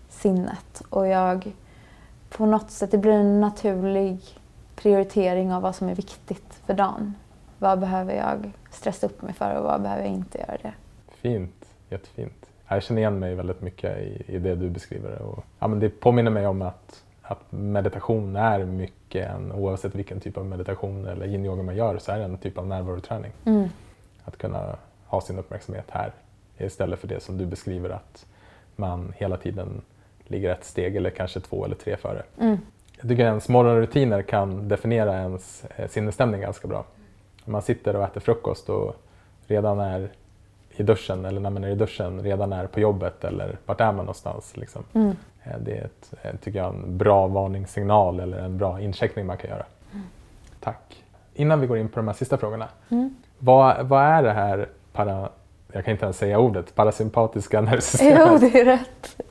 sinnet och jag på något sätt, det blir en naturlig prioritering av vad som är viktigt för dagen. Vad behöver jag stressa upp mig för och vad behöver jag inte göra det? Fint, jättefint. Jag känner igen mig väldigt mycket i, i det du beskriver. Och, ja, men det påminner mig om att, att meditation är mycket, en, oavsett vilken typ av meditation eller yin-yoga man gör, så är det en typ av närvaroträning. Mm. Att kunna ha sin uppmärksamhet här istället för det som du beskriver att man hela tiden ligger ett steg eller kanske två eller tre före. Mm. Jag tycker ens morgonrutiner kan definiera ens eh, sinnesstämning ganska bra. Om man sitter och äter frukost och redan är i duschen eller när man är i duschen redan är på jobbet eller vart är man någonstans. Liksom. Mm. Eh, Det är ett, eh, tycker jag, en bra varningssignal eller en bra incheckning man kan göra. Tack. Innan vi går in på de här sista frågorna. Mm. Vad, vad är det här para, jag kan inte ens säga ordet, parasympatiska nervsystemet? Jo, det är rätt.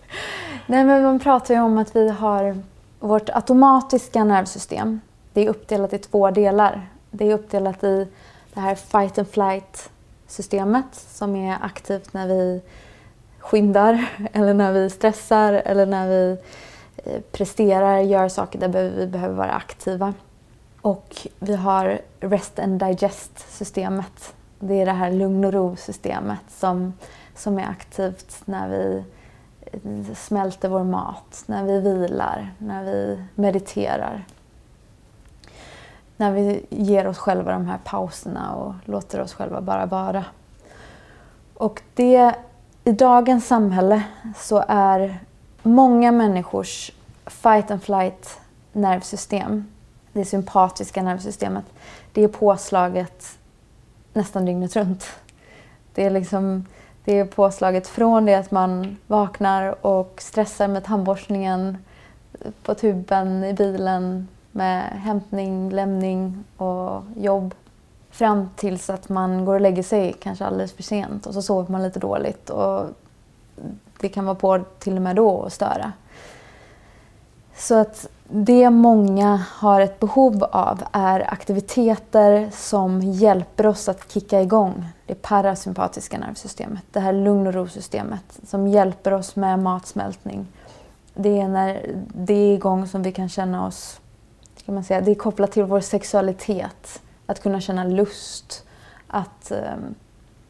Nej, men man pratar ju om att vi har vårt automatiska nervsystem. Det är uppdelat i två delar. Det är uppdelat i det här fight and flight systemet som är aktivt när vi skyndar eller när vi stressar eller när vi eh, presterar, gör saker där vi behöver vara aktiva. Och vi har rest and digest systemet. Det är det här lugn och ro-systemet som, som är aktivt när vi eh, smälter vår mat, när vi vilar, när vi mediterar. När vi ger oss själva de här pauserna och låter oss själva bara vara. Och det, i dagens samhälle så är många människors fight and flight nervsystem, det sympatiska nervsystemet, det är påslaget nästan dygnet runt. Det är, liksom, det är påslaget från det att man vaknar och stressar med tandborstningen eh, på tuben i bilen med hämtning, lämning och jobb fram tills att man går och lägger sig kanske alldeles för sent och så sover man lite dåligt och det kan vara på till och med då och störa. Så att det många har ett behov av är aktiviteter som hjälper oss att kicka igång det parasympatiska nervsystemet, det här lugn och ro-systemet som hjälper oss med matsmältning. Det är när det är igång som vi kan känna oss, kan man säga, det är kopplat till vår sexualitet. Att kunna känna lust, att, ehm,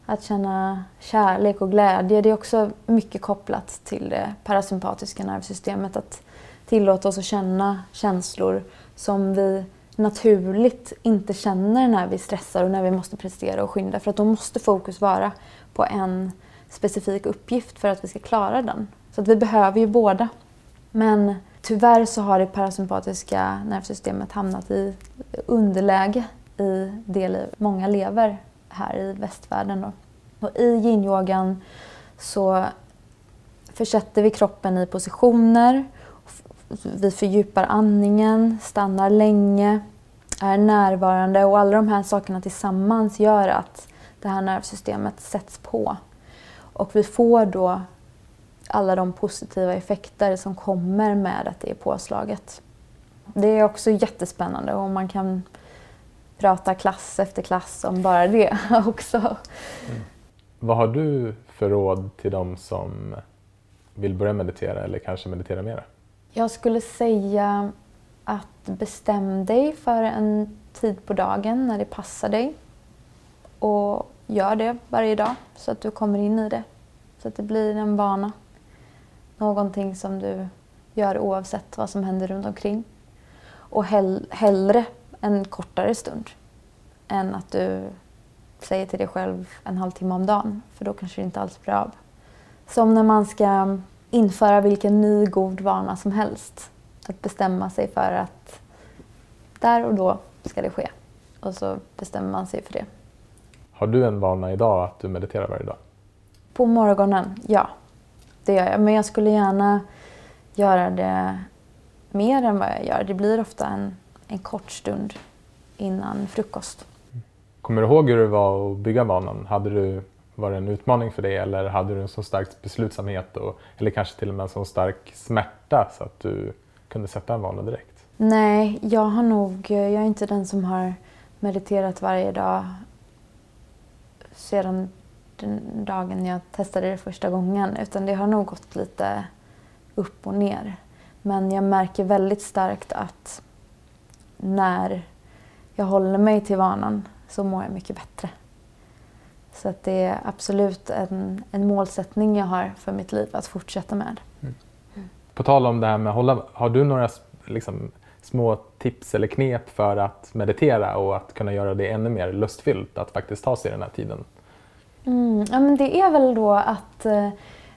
att känna kärlek och glädje. Det är också mycket kopplat till det parasympatiska nervsystemet. Att tillåta oss att känna känslor som vi naturligt inte känner när vi stressar och när vi måste prestera och skynda. För att då måste fokus vara på en specifik uppgift för att vi ska klara den. Så att vi behöver ju båda. Men tyvärr så har det parasympatiska nervsystemet hamnat i underläge i det liv många lever här i västvärlden. Då. Och I yinyogan så försätter vi kroppen i positioner vi fördjupar andningen, stannar länge, är närvarande och alla de här sakerna tillsammans gör att det här nervsystemet sätts på. Och vi får då alla de positiva effekter som kommer med att det är påslaget. Det är också jättespännande och man kan prata klass efter klass om bara det också. Mm. Vad har du för råd till de som vill börja meditera eller kanske meditera mera? Jag skulle säga att bestäm dig för en tid på dagen när det passar dig. Och gör det varje dag så att du kommer in i det. Så att det blir en vana. Någonting som du gör oavsett vad som händer runt omkring. Och hell hellre en kortare stund än att du säger till dig själv en halvtimme om dagen. För då kanske det inte alls blir av. Som när man ska införa vilken ny god vana som helst. Att bestämma sig för att där och då ska det ske. Och så bestämmer man sig för det. Har du en vana idag att du mediterar varje dag? På morgonen, ja. Det gör jag. Men jag skulle gärna göra det mer än vad jag gör. Det blir ofta en, en kort stund innan frukost. Kommer du ihåg hur det var att bygga vanan? Hade du var det en utmaning för dig eller hade du en så stark beslutsamhet och, eller kanske till och med en så stark smärta så att du kunde sätta en vana direkt? Nej, jag har nog, jag är inte den som har mediterat varje dag sedan den dagen jag testade det första gången. Utan det har nog gått lite upp och ner. Men jag märker väldigt starkt att när jag håller mig till vanan så mår jag mycket bättre. Så att det är absolut en, en målsättning jag har för mitt liv att fortsätta med. Mm. På tal om det här med att hålla, har du några liksom, små tips eller knep för att meditera och att kunna göra det ännu mer lustfyllt att faktiskt ta sig den här tiden? Mm, ja, men det är väl då att, eh,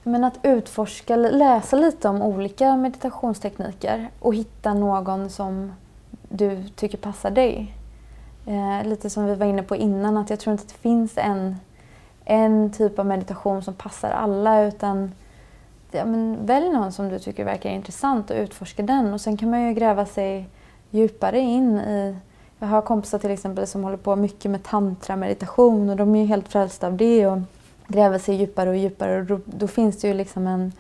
men att utforska, läsa lite om olika meditationstekniker och hitta någon som du tycker passar dig. Eh, lite som vi var inne på innan, att jag tror inte att det finns en, en typ av meditation som passar alla utan ja, men välj någon som du tycker verkar intressant och utforska den. Och sen kan man ju gräva sig djupare in i... Jag har kompisar till exempel som håller på mycket med tantra-meditation och de är ju helt frälsta av det och gräver sig djupare och djupare och då, då finns det ju liksom en,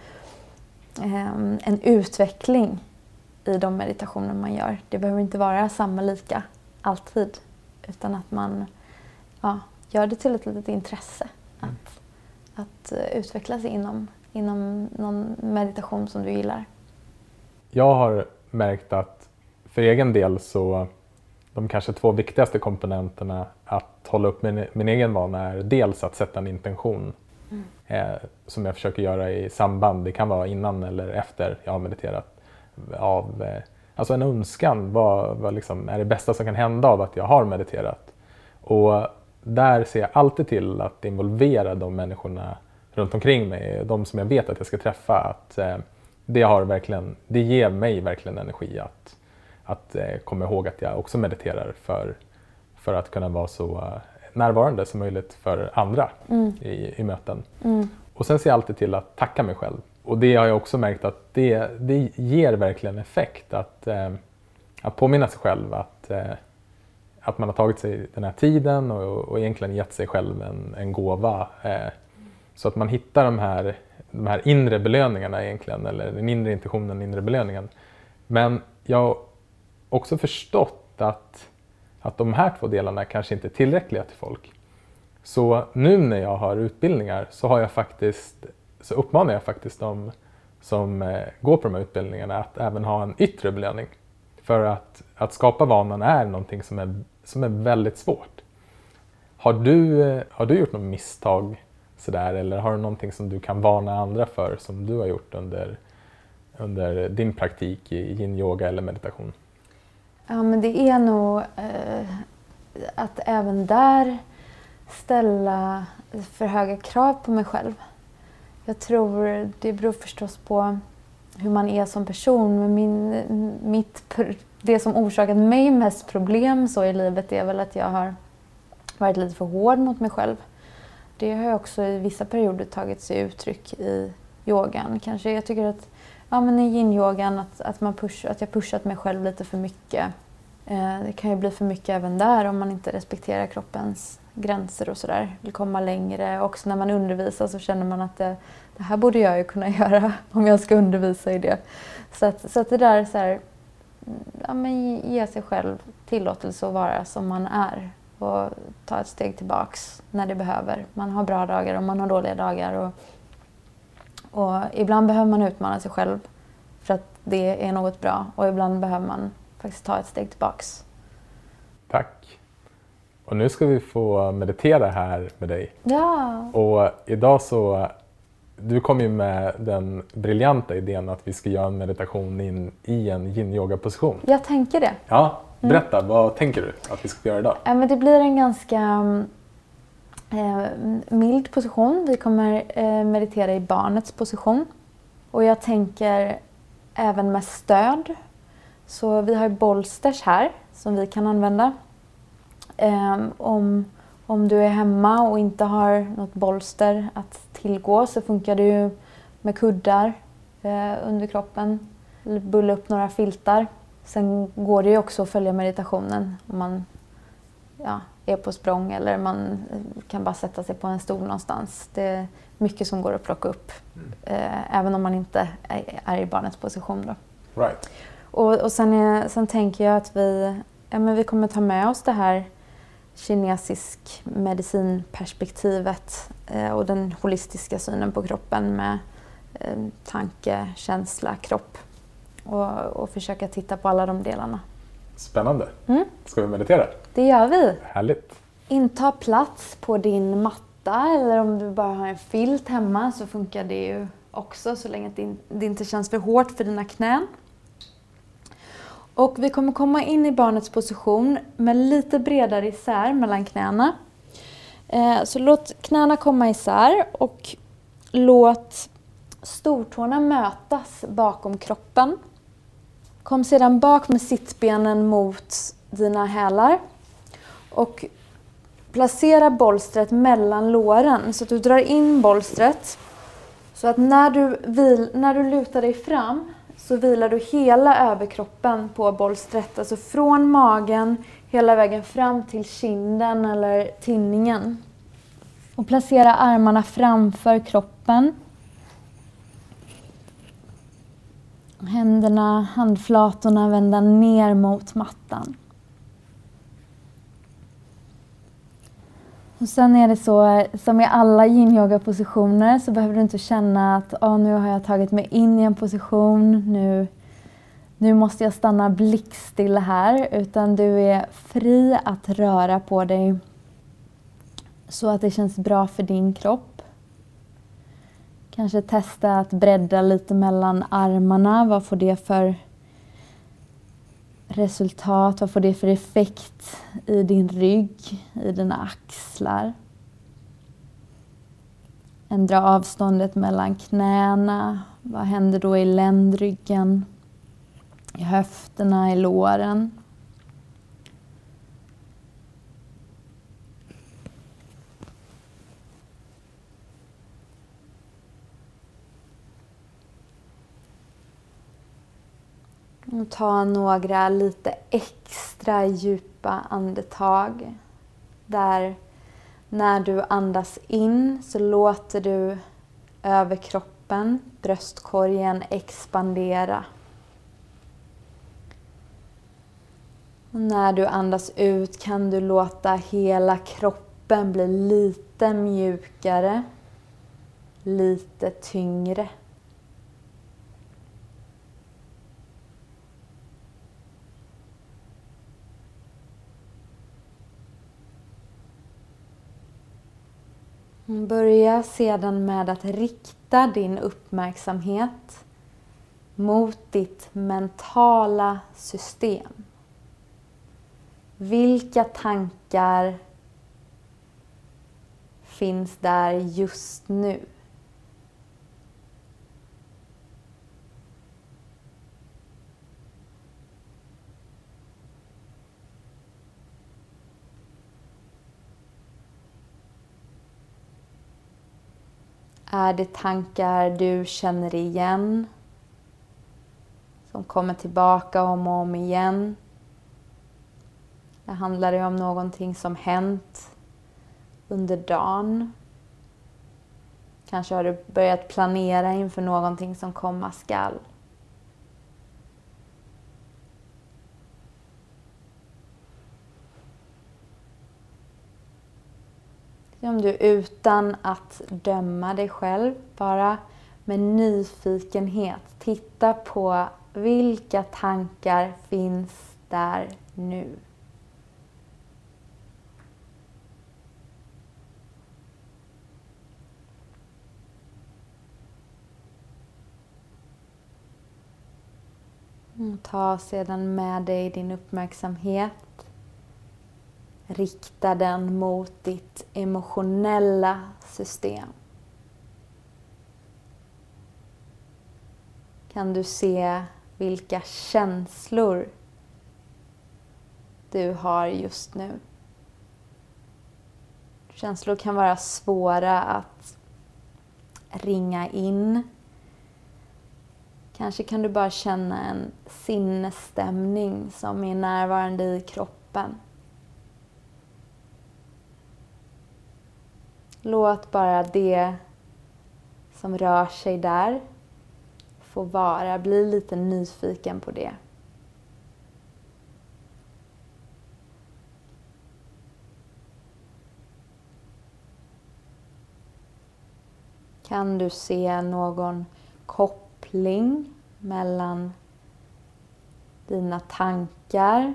eh, en utveckling i de meditationer man gör. Det behöver inte vara samma lika alltid utan att man ja, gör det till ett litet intresse mm. att, att eh, utveckla sig inom inom någon meditation som du gillar? Jag har märkt att för egen del så de kanske två viktigaste komponenterna att hålla upp min, min egen vana är dels att sätta en intention mm. eh, som jag försöker göra i samband, det kan vara innan eller efter jag har mediterat. Av, eh, alltså en önskan, vad, vad liksom är det bästa som kan hända av att jag har mediterat? Och där ser jag alltid till att involvera de människorna runt omkring mig, de som jag vet att jag ska träffa, att eh, det, har verkligen, det ger mig verkligen energi att, att eh, komma ihåg att jag också mediterar för, för att kunna vara så närvarande som möjligt för andra mm. i, i möten. Mm. Och sen ser jag alltid till att tacka mig själv. Och det har jag också märkt att det, det ger verkligen effekt att, eh, att påminna sig själv att, eh, att man har tagit sig den här tiden och, och egentligen gett sig själv en, en gåva eh, så att man hittar de här, de här inre belöningarna egentligen, eller den inre intentionen, den inre belöningen. Men jag har också förstått att, att de här två delarna kanske inte är tillräckliga till folk. Så nu när jag har utbildningar så, har jag faktiskt, så uppmanar jag faktiskt de som eh, går på de här utbildningarna att även ha en yttre belöning. För att, att skapa vanan är någonting som är, som är väldigt svårt. Har du, eh, har du gjort något misstag Sådär, eller har du någonting som du kan varna andra för som du har gjort under, under din praktik i yin-yoga eller meditation? Ja, men det är nog eh, att även där ställa för höga krav på mig själv. Jag tror det beror förstås på hur man är som person. Men min, mitt, det som orsakat mig mest problem så i livet är väl att jag har varit lite för hård mot mig själv det har också i vissa perioder tagit sig uttryck i yogan. Kanske jag tycker att ja, men i yin-yogan att, att, man push, att jag pushat mig själv lite för mycket. Eh, det kan ju bli för mycket även där om man inte respekterar kroppens gränser och sådär. Vill komma längre. Också när man undervisar så känner man att det, det här borde jag ju kunna göra om jag ska undervisa i det. Så att, så att det där så här, ja, men ge sig själv tillåtelse att vara som man är och ta ett steg tillbaks när det behöver. Man har bra dagar och man har dåliga dagar. Och, och ibland behöver man utmana sig själv för att det är något bra och ibland behöver man faktiskt ta ett steg tillbaks. Och nu ska vi få meditera här med dig. Ja. Och idag så, du kom ju med den briljanta idén att vi ska göra en meditation in i en yin-yoga-position. Jag tänker det. Ja, Mm. Berätta, mm. vad tänker du att vi ska göra idag? Ja, men det blir en ganska eh, mild position. Vi kommer eh, meditera i barnets position. Och jag tänker även med stöd. Så vi har bolsters här som vi kan använda. Eh, om, om du är hemma och inte har något bolster att tillgå så funkar det ju med kuddar eh, under kroppen. Bulla upp några filtar. Sen går det ju också att följa meditationen om man ja, är på språng eller man kan bara sätta sig på en stol någonstans. Det är mycket som går att plocka upp, mm. eh, även om man inte är, är, i barnets position. Då. Right. Och, och sen, är, sen tänker jag att vi, ja, men vi kommer ta med oss det här kinesisk medicinperspektivet eh, och den holistiska synen på kroppen med eh, tanke, känsla, kropp och, och försöka titta på alla de delarna. Spännande. Mm. Ska vi meditera? Det gör vi. Härligt. Inta plats på din matta eller om du bara har en filt hemma så funkar det ju också så länge det inte känns för hårt för dina knän. Och vi kommer komma in i barnets position med lite bredare isär mellan knäna. Eh, så låt knäna komma isär och låt stortårna mötas bakom kroppen. Kom sedan bak med sittbenen mot dina hälar och placera bolstret mellan låren så att du drar in bolstret så att när du, vil, när du lutar dig fram så vilar du hela överkroppen på bolstret. Alltså från magen hela vägen fram till kinden eller tinningen. Och placera armarna framför kroppen. Händerna, handflatorna vända ner mot mattan. Och sen är det så, som i alla yin-yoga-positioner så behöver du inte känna att oh, nu har jag tagit mig in i en position, nu, nu måste jag stanna blickstilla här. Utan du är fri att röra på dig så att det känns bra för din kropp. Kanske testa att bredda lite mellan armarna. Vad får det för resultat? Vad får det för effekt i din rygg, i dina axlar? Ändra avståndet mellan knäna. Vad händer då i ländryggen? I höfterna, i låren? Ta några lite extra djupa andetag. Där när du andas in så låter du överkroppen, bröstkorgen expandera. Och när du andas ut kan du låta hela kroppen bli lite mjukare, lite tyngre. Börja sedan med att rikta din uppmärksamhet mot ditt mentala system. Vilka tankar finns där just nu? Är det tankar du känner igen? Som kommer tillbaka om och om igen? Det handlar det om någonting som hänt under dagen? Kanske har du börjat planera inför någonting som komma skall? Om du utan att döma dig själv, bara med nyfikenhet titta på vilka tankar finns där nu. Mm, ta sedan med dig din uppmärksamhet Rikta den mot ditt emotionella system. Kan du se vilka känslor du har just nu? Känslor kan vara svåra att ringa in. Kanske kan du bara känna en sinnesstämning som är närvarande i kroppen. Låt bara det som rör sig där få vara. Bli lite nyfiken på det. Kan du se någon koppling mellan dina tankar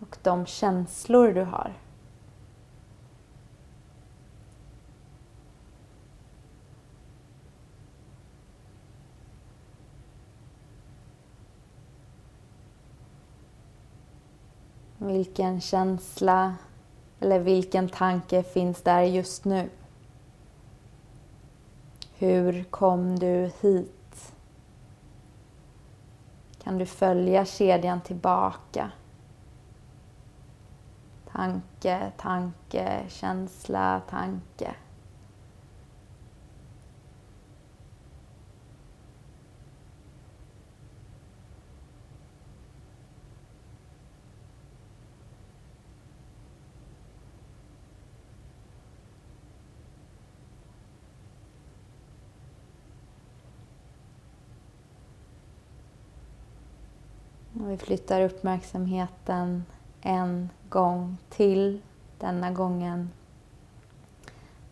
och de känslor du har? Vilken känsla eller vilken tanke finns där just nu? Hur kom du hit? Kan du följa kedjan tillbaka? Tanke, tanke, känsla, tanke. Vi flyttar uppmärksamheten en gång till, denna gången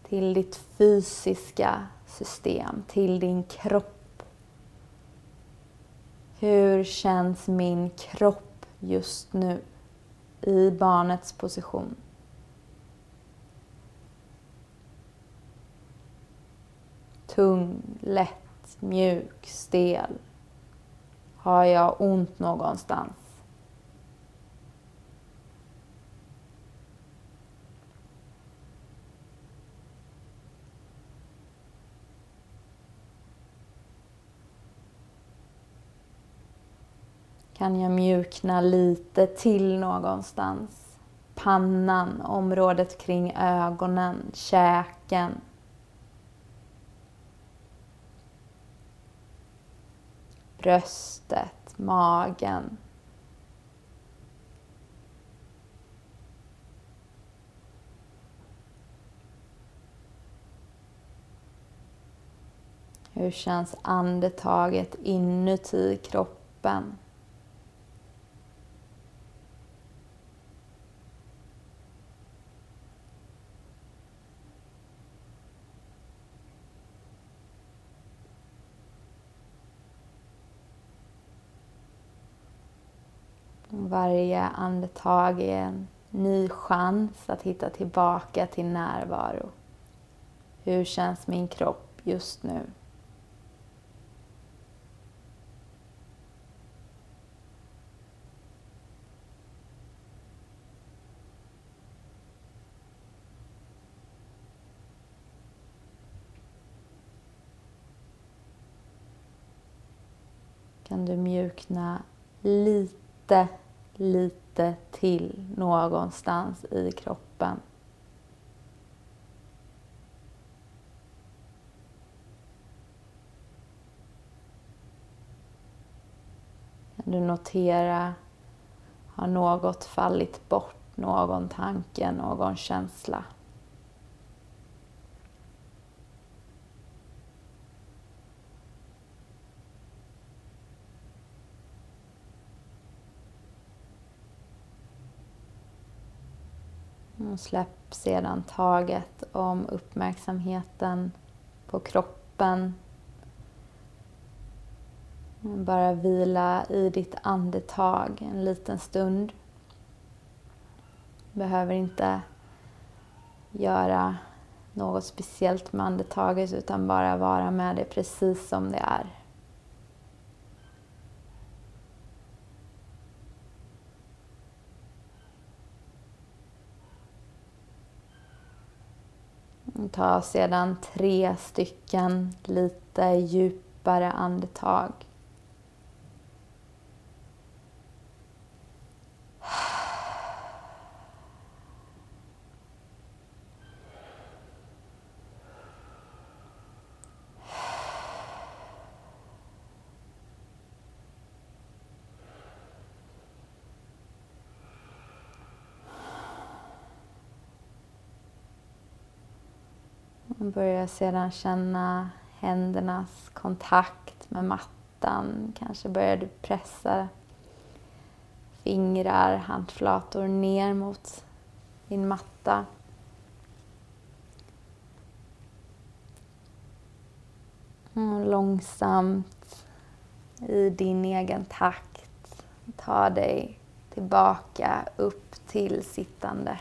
till ditt fysiska system, till din kropp. Hur känns min kropp just nu i barnets position? Tung, lätt, mjuk, stel, har jag ont någonstans? Kan jag mjukna lite till någonstans? Pannan, området kring ögonen, käken. Bröstet, magen. Hur känns andetaget inuti kroppen? Varje andetag är en ny chans att hitta tillbaka till närvaro. Hur känns min kropp just nu? Kan du mjukna lite lite till någonstans i kroppen. Kan du notera, har något fallit bort, någon tanke, någon känsla? Och släpp sedan taget om uppmärksamheten på kroppen. Bara vila i ditt andetag en liten stund. Behöver inte göra något speciellt med andetaget utan bara vara med det precis som det är. Ta sedan tre stycken lite djupare andetag. Börja sedan känna händernas kontakt med mattan. Kanske börjar du pressa fingrar, handflator ner mot din matta. Och långsamt i din egen takt ta dig tillbaka upp till sittande.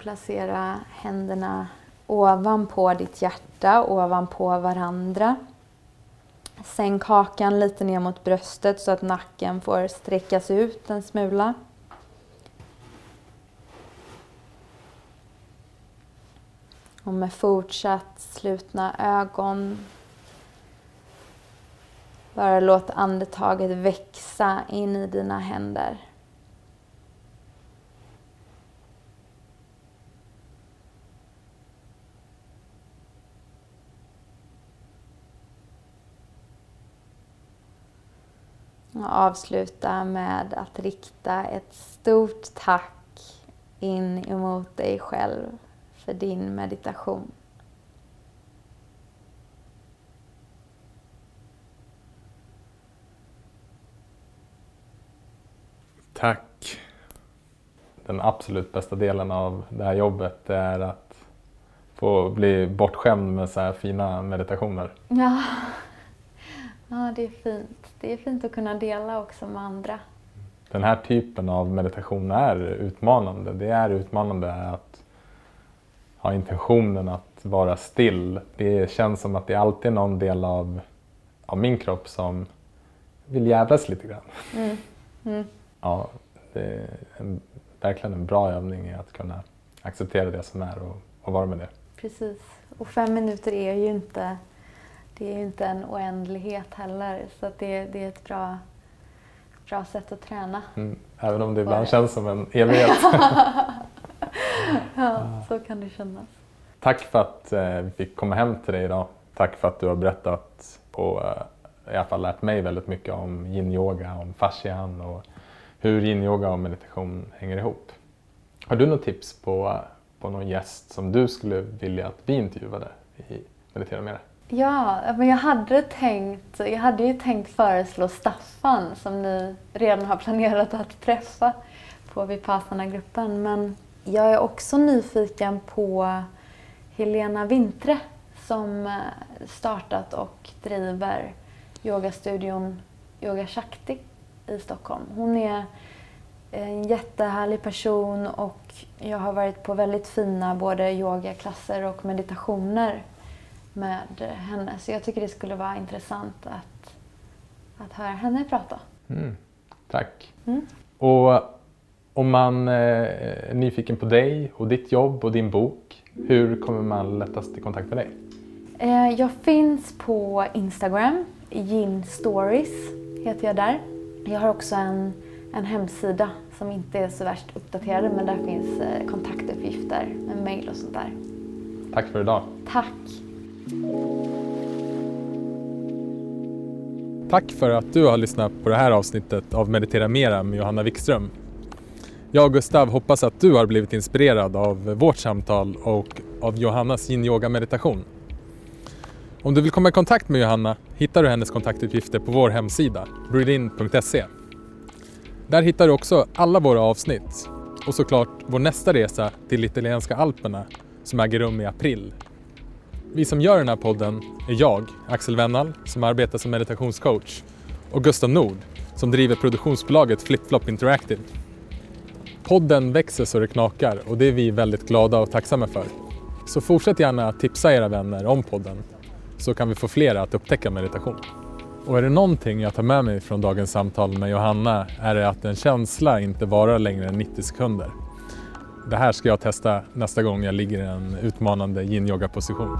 Placera händerna ovanpå ditt hjärta, ovanpå varandra. Sänk hakan lite ner mot bröstet så att nacken får sträckas ut en smula. Och med fortsatt slutna ögon bara låt andetaget växa in i dina händer. Och avsluta med att rikta ett stort tack in emot dig själv för din meditation. Tack. Den absolut bästa delen av det här jobbet är att få bli bortskämd med så här fina meditationer. Ja. ja, det är fint. Det är fint att kunna dela också med andra. Den här typen av meditation är utmanande. Det är utmanande att ha intentionen att vara still. Det känns som att det alltid är någon del av, av min kropp som vill jävlas lite grann. Mm. Mm. Ja, det är en, verkligen en bra övning i att kunna acceptera det som är och, och vara med det. Precis. Och fem minuter är ju inte, det är ju inte en oändlighet heller. Så det, det är ett bra, bra sätt att träna. Mm. Även om det ibland det. känns som en evighet. ja, så kan det kännas. Tack för att eh, vi fick komma hem till dig idag. Tack för att du har berättat och eh, i alla fall lärt mig väldigt mycket om yin-yoga, om fascian och hur yin-yoga och meditation hänger ihop. Har du något tips på, på någon gäst som du skulle vilja att vi intervjuade i Meditera Mera? Ja, men jag hade, tänkt, jag hade ju tänkt föreslå Staffan som ni redan har planerat att träffa på Vipassana-gruppen. Men jag är också nyfiken på Helena Vintre som eh, startat och driver yogastudion Yoga Shakti i Stockholm. Hon är en jättehärlig person och jag har varit på väldigt fina både yogaklasser och meditationer med henne. Så jag tycker det skulle vara intressant att, att höra henne prata. Mm, tack. Mm. Och om man eh, är nyfiken på dig och ditt jobb och din bok, hur kommer man lättast i kontakt med dig? Eh, jag finns på Instagram, Gin Stories heter jag där. Jag har också en, en hemsida som inte är så värst uppdaterad men där finns eh, kontaktuppgifter med mail och sånt där. Tack för idag. Tack. Tack för att du har lyssnat på det här avsnittet av Meditera Mera med Johanna Wikström. Jag och Gustav hoppas att du har blivit inspirerad av vårt samtal och av Johannas yin-yoga meditation. Om du vill komma i kontakt med Johanna hittar du hennes kontaktuppgifter på vår hemsida, breathein.se. Där hittar du också alla våra avsnitt och såklart vår nästa resa till italienska alperna som äger rum i april. Vi som gör den här podden är jag, Axel Wennall, som arbetar som meditationscoach och Gustav Nord, som driver produktionsbolaget FlipFlop Interactive. Podden växer så det knakar och det är vi väldigt glada och tacksamma för. Så fortsätt gärna att tipsa era vänner om podden så kan vi få fler att upptäcka meditation. Och är det någonting jag tar med mig från dagens samtal med Johanna är det att en känsla inte varar längre än 90 sekunder. Det här ska jag testa nästa gång jag ligger i en utmanande yin-yoga position.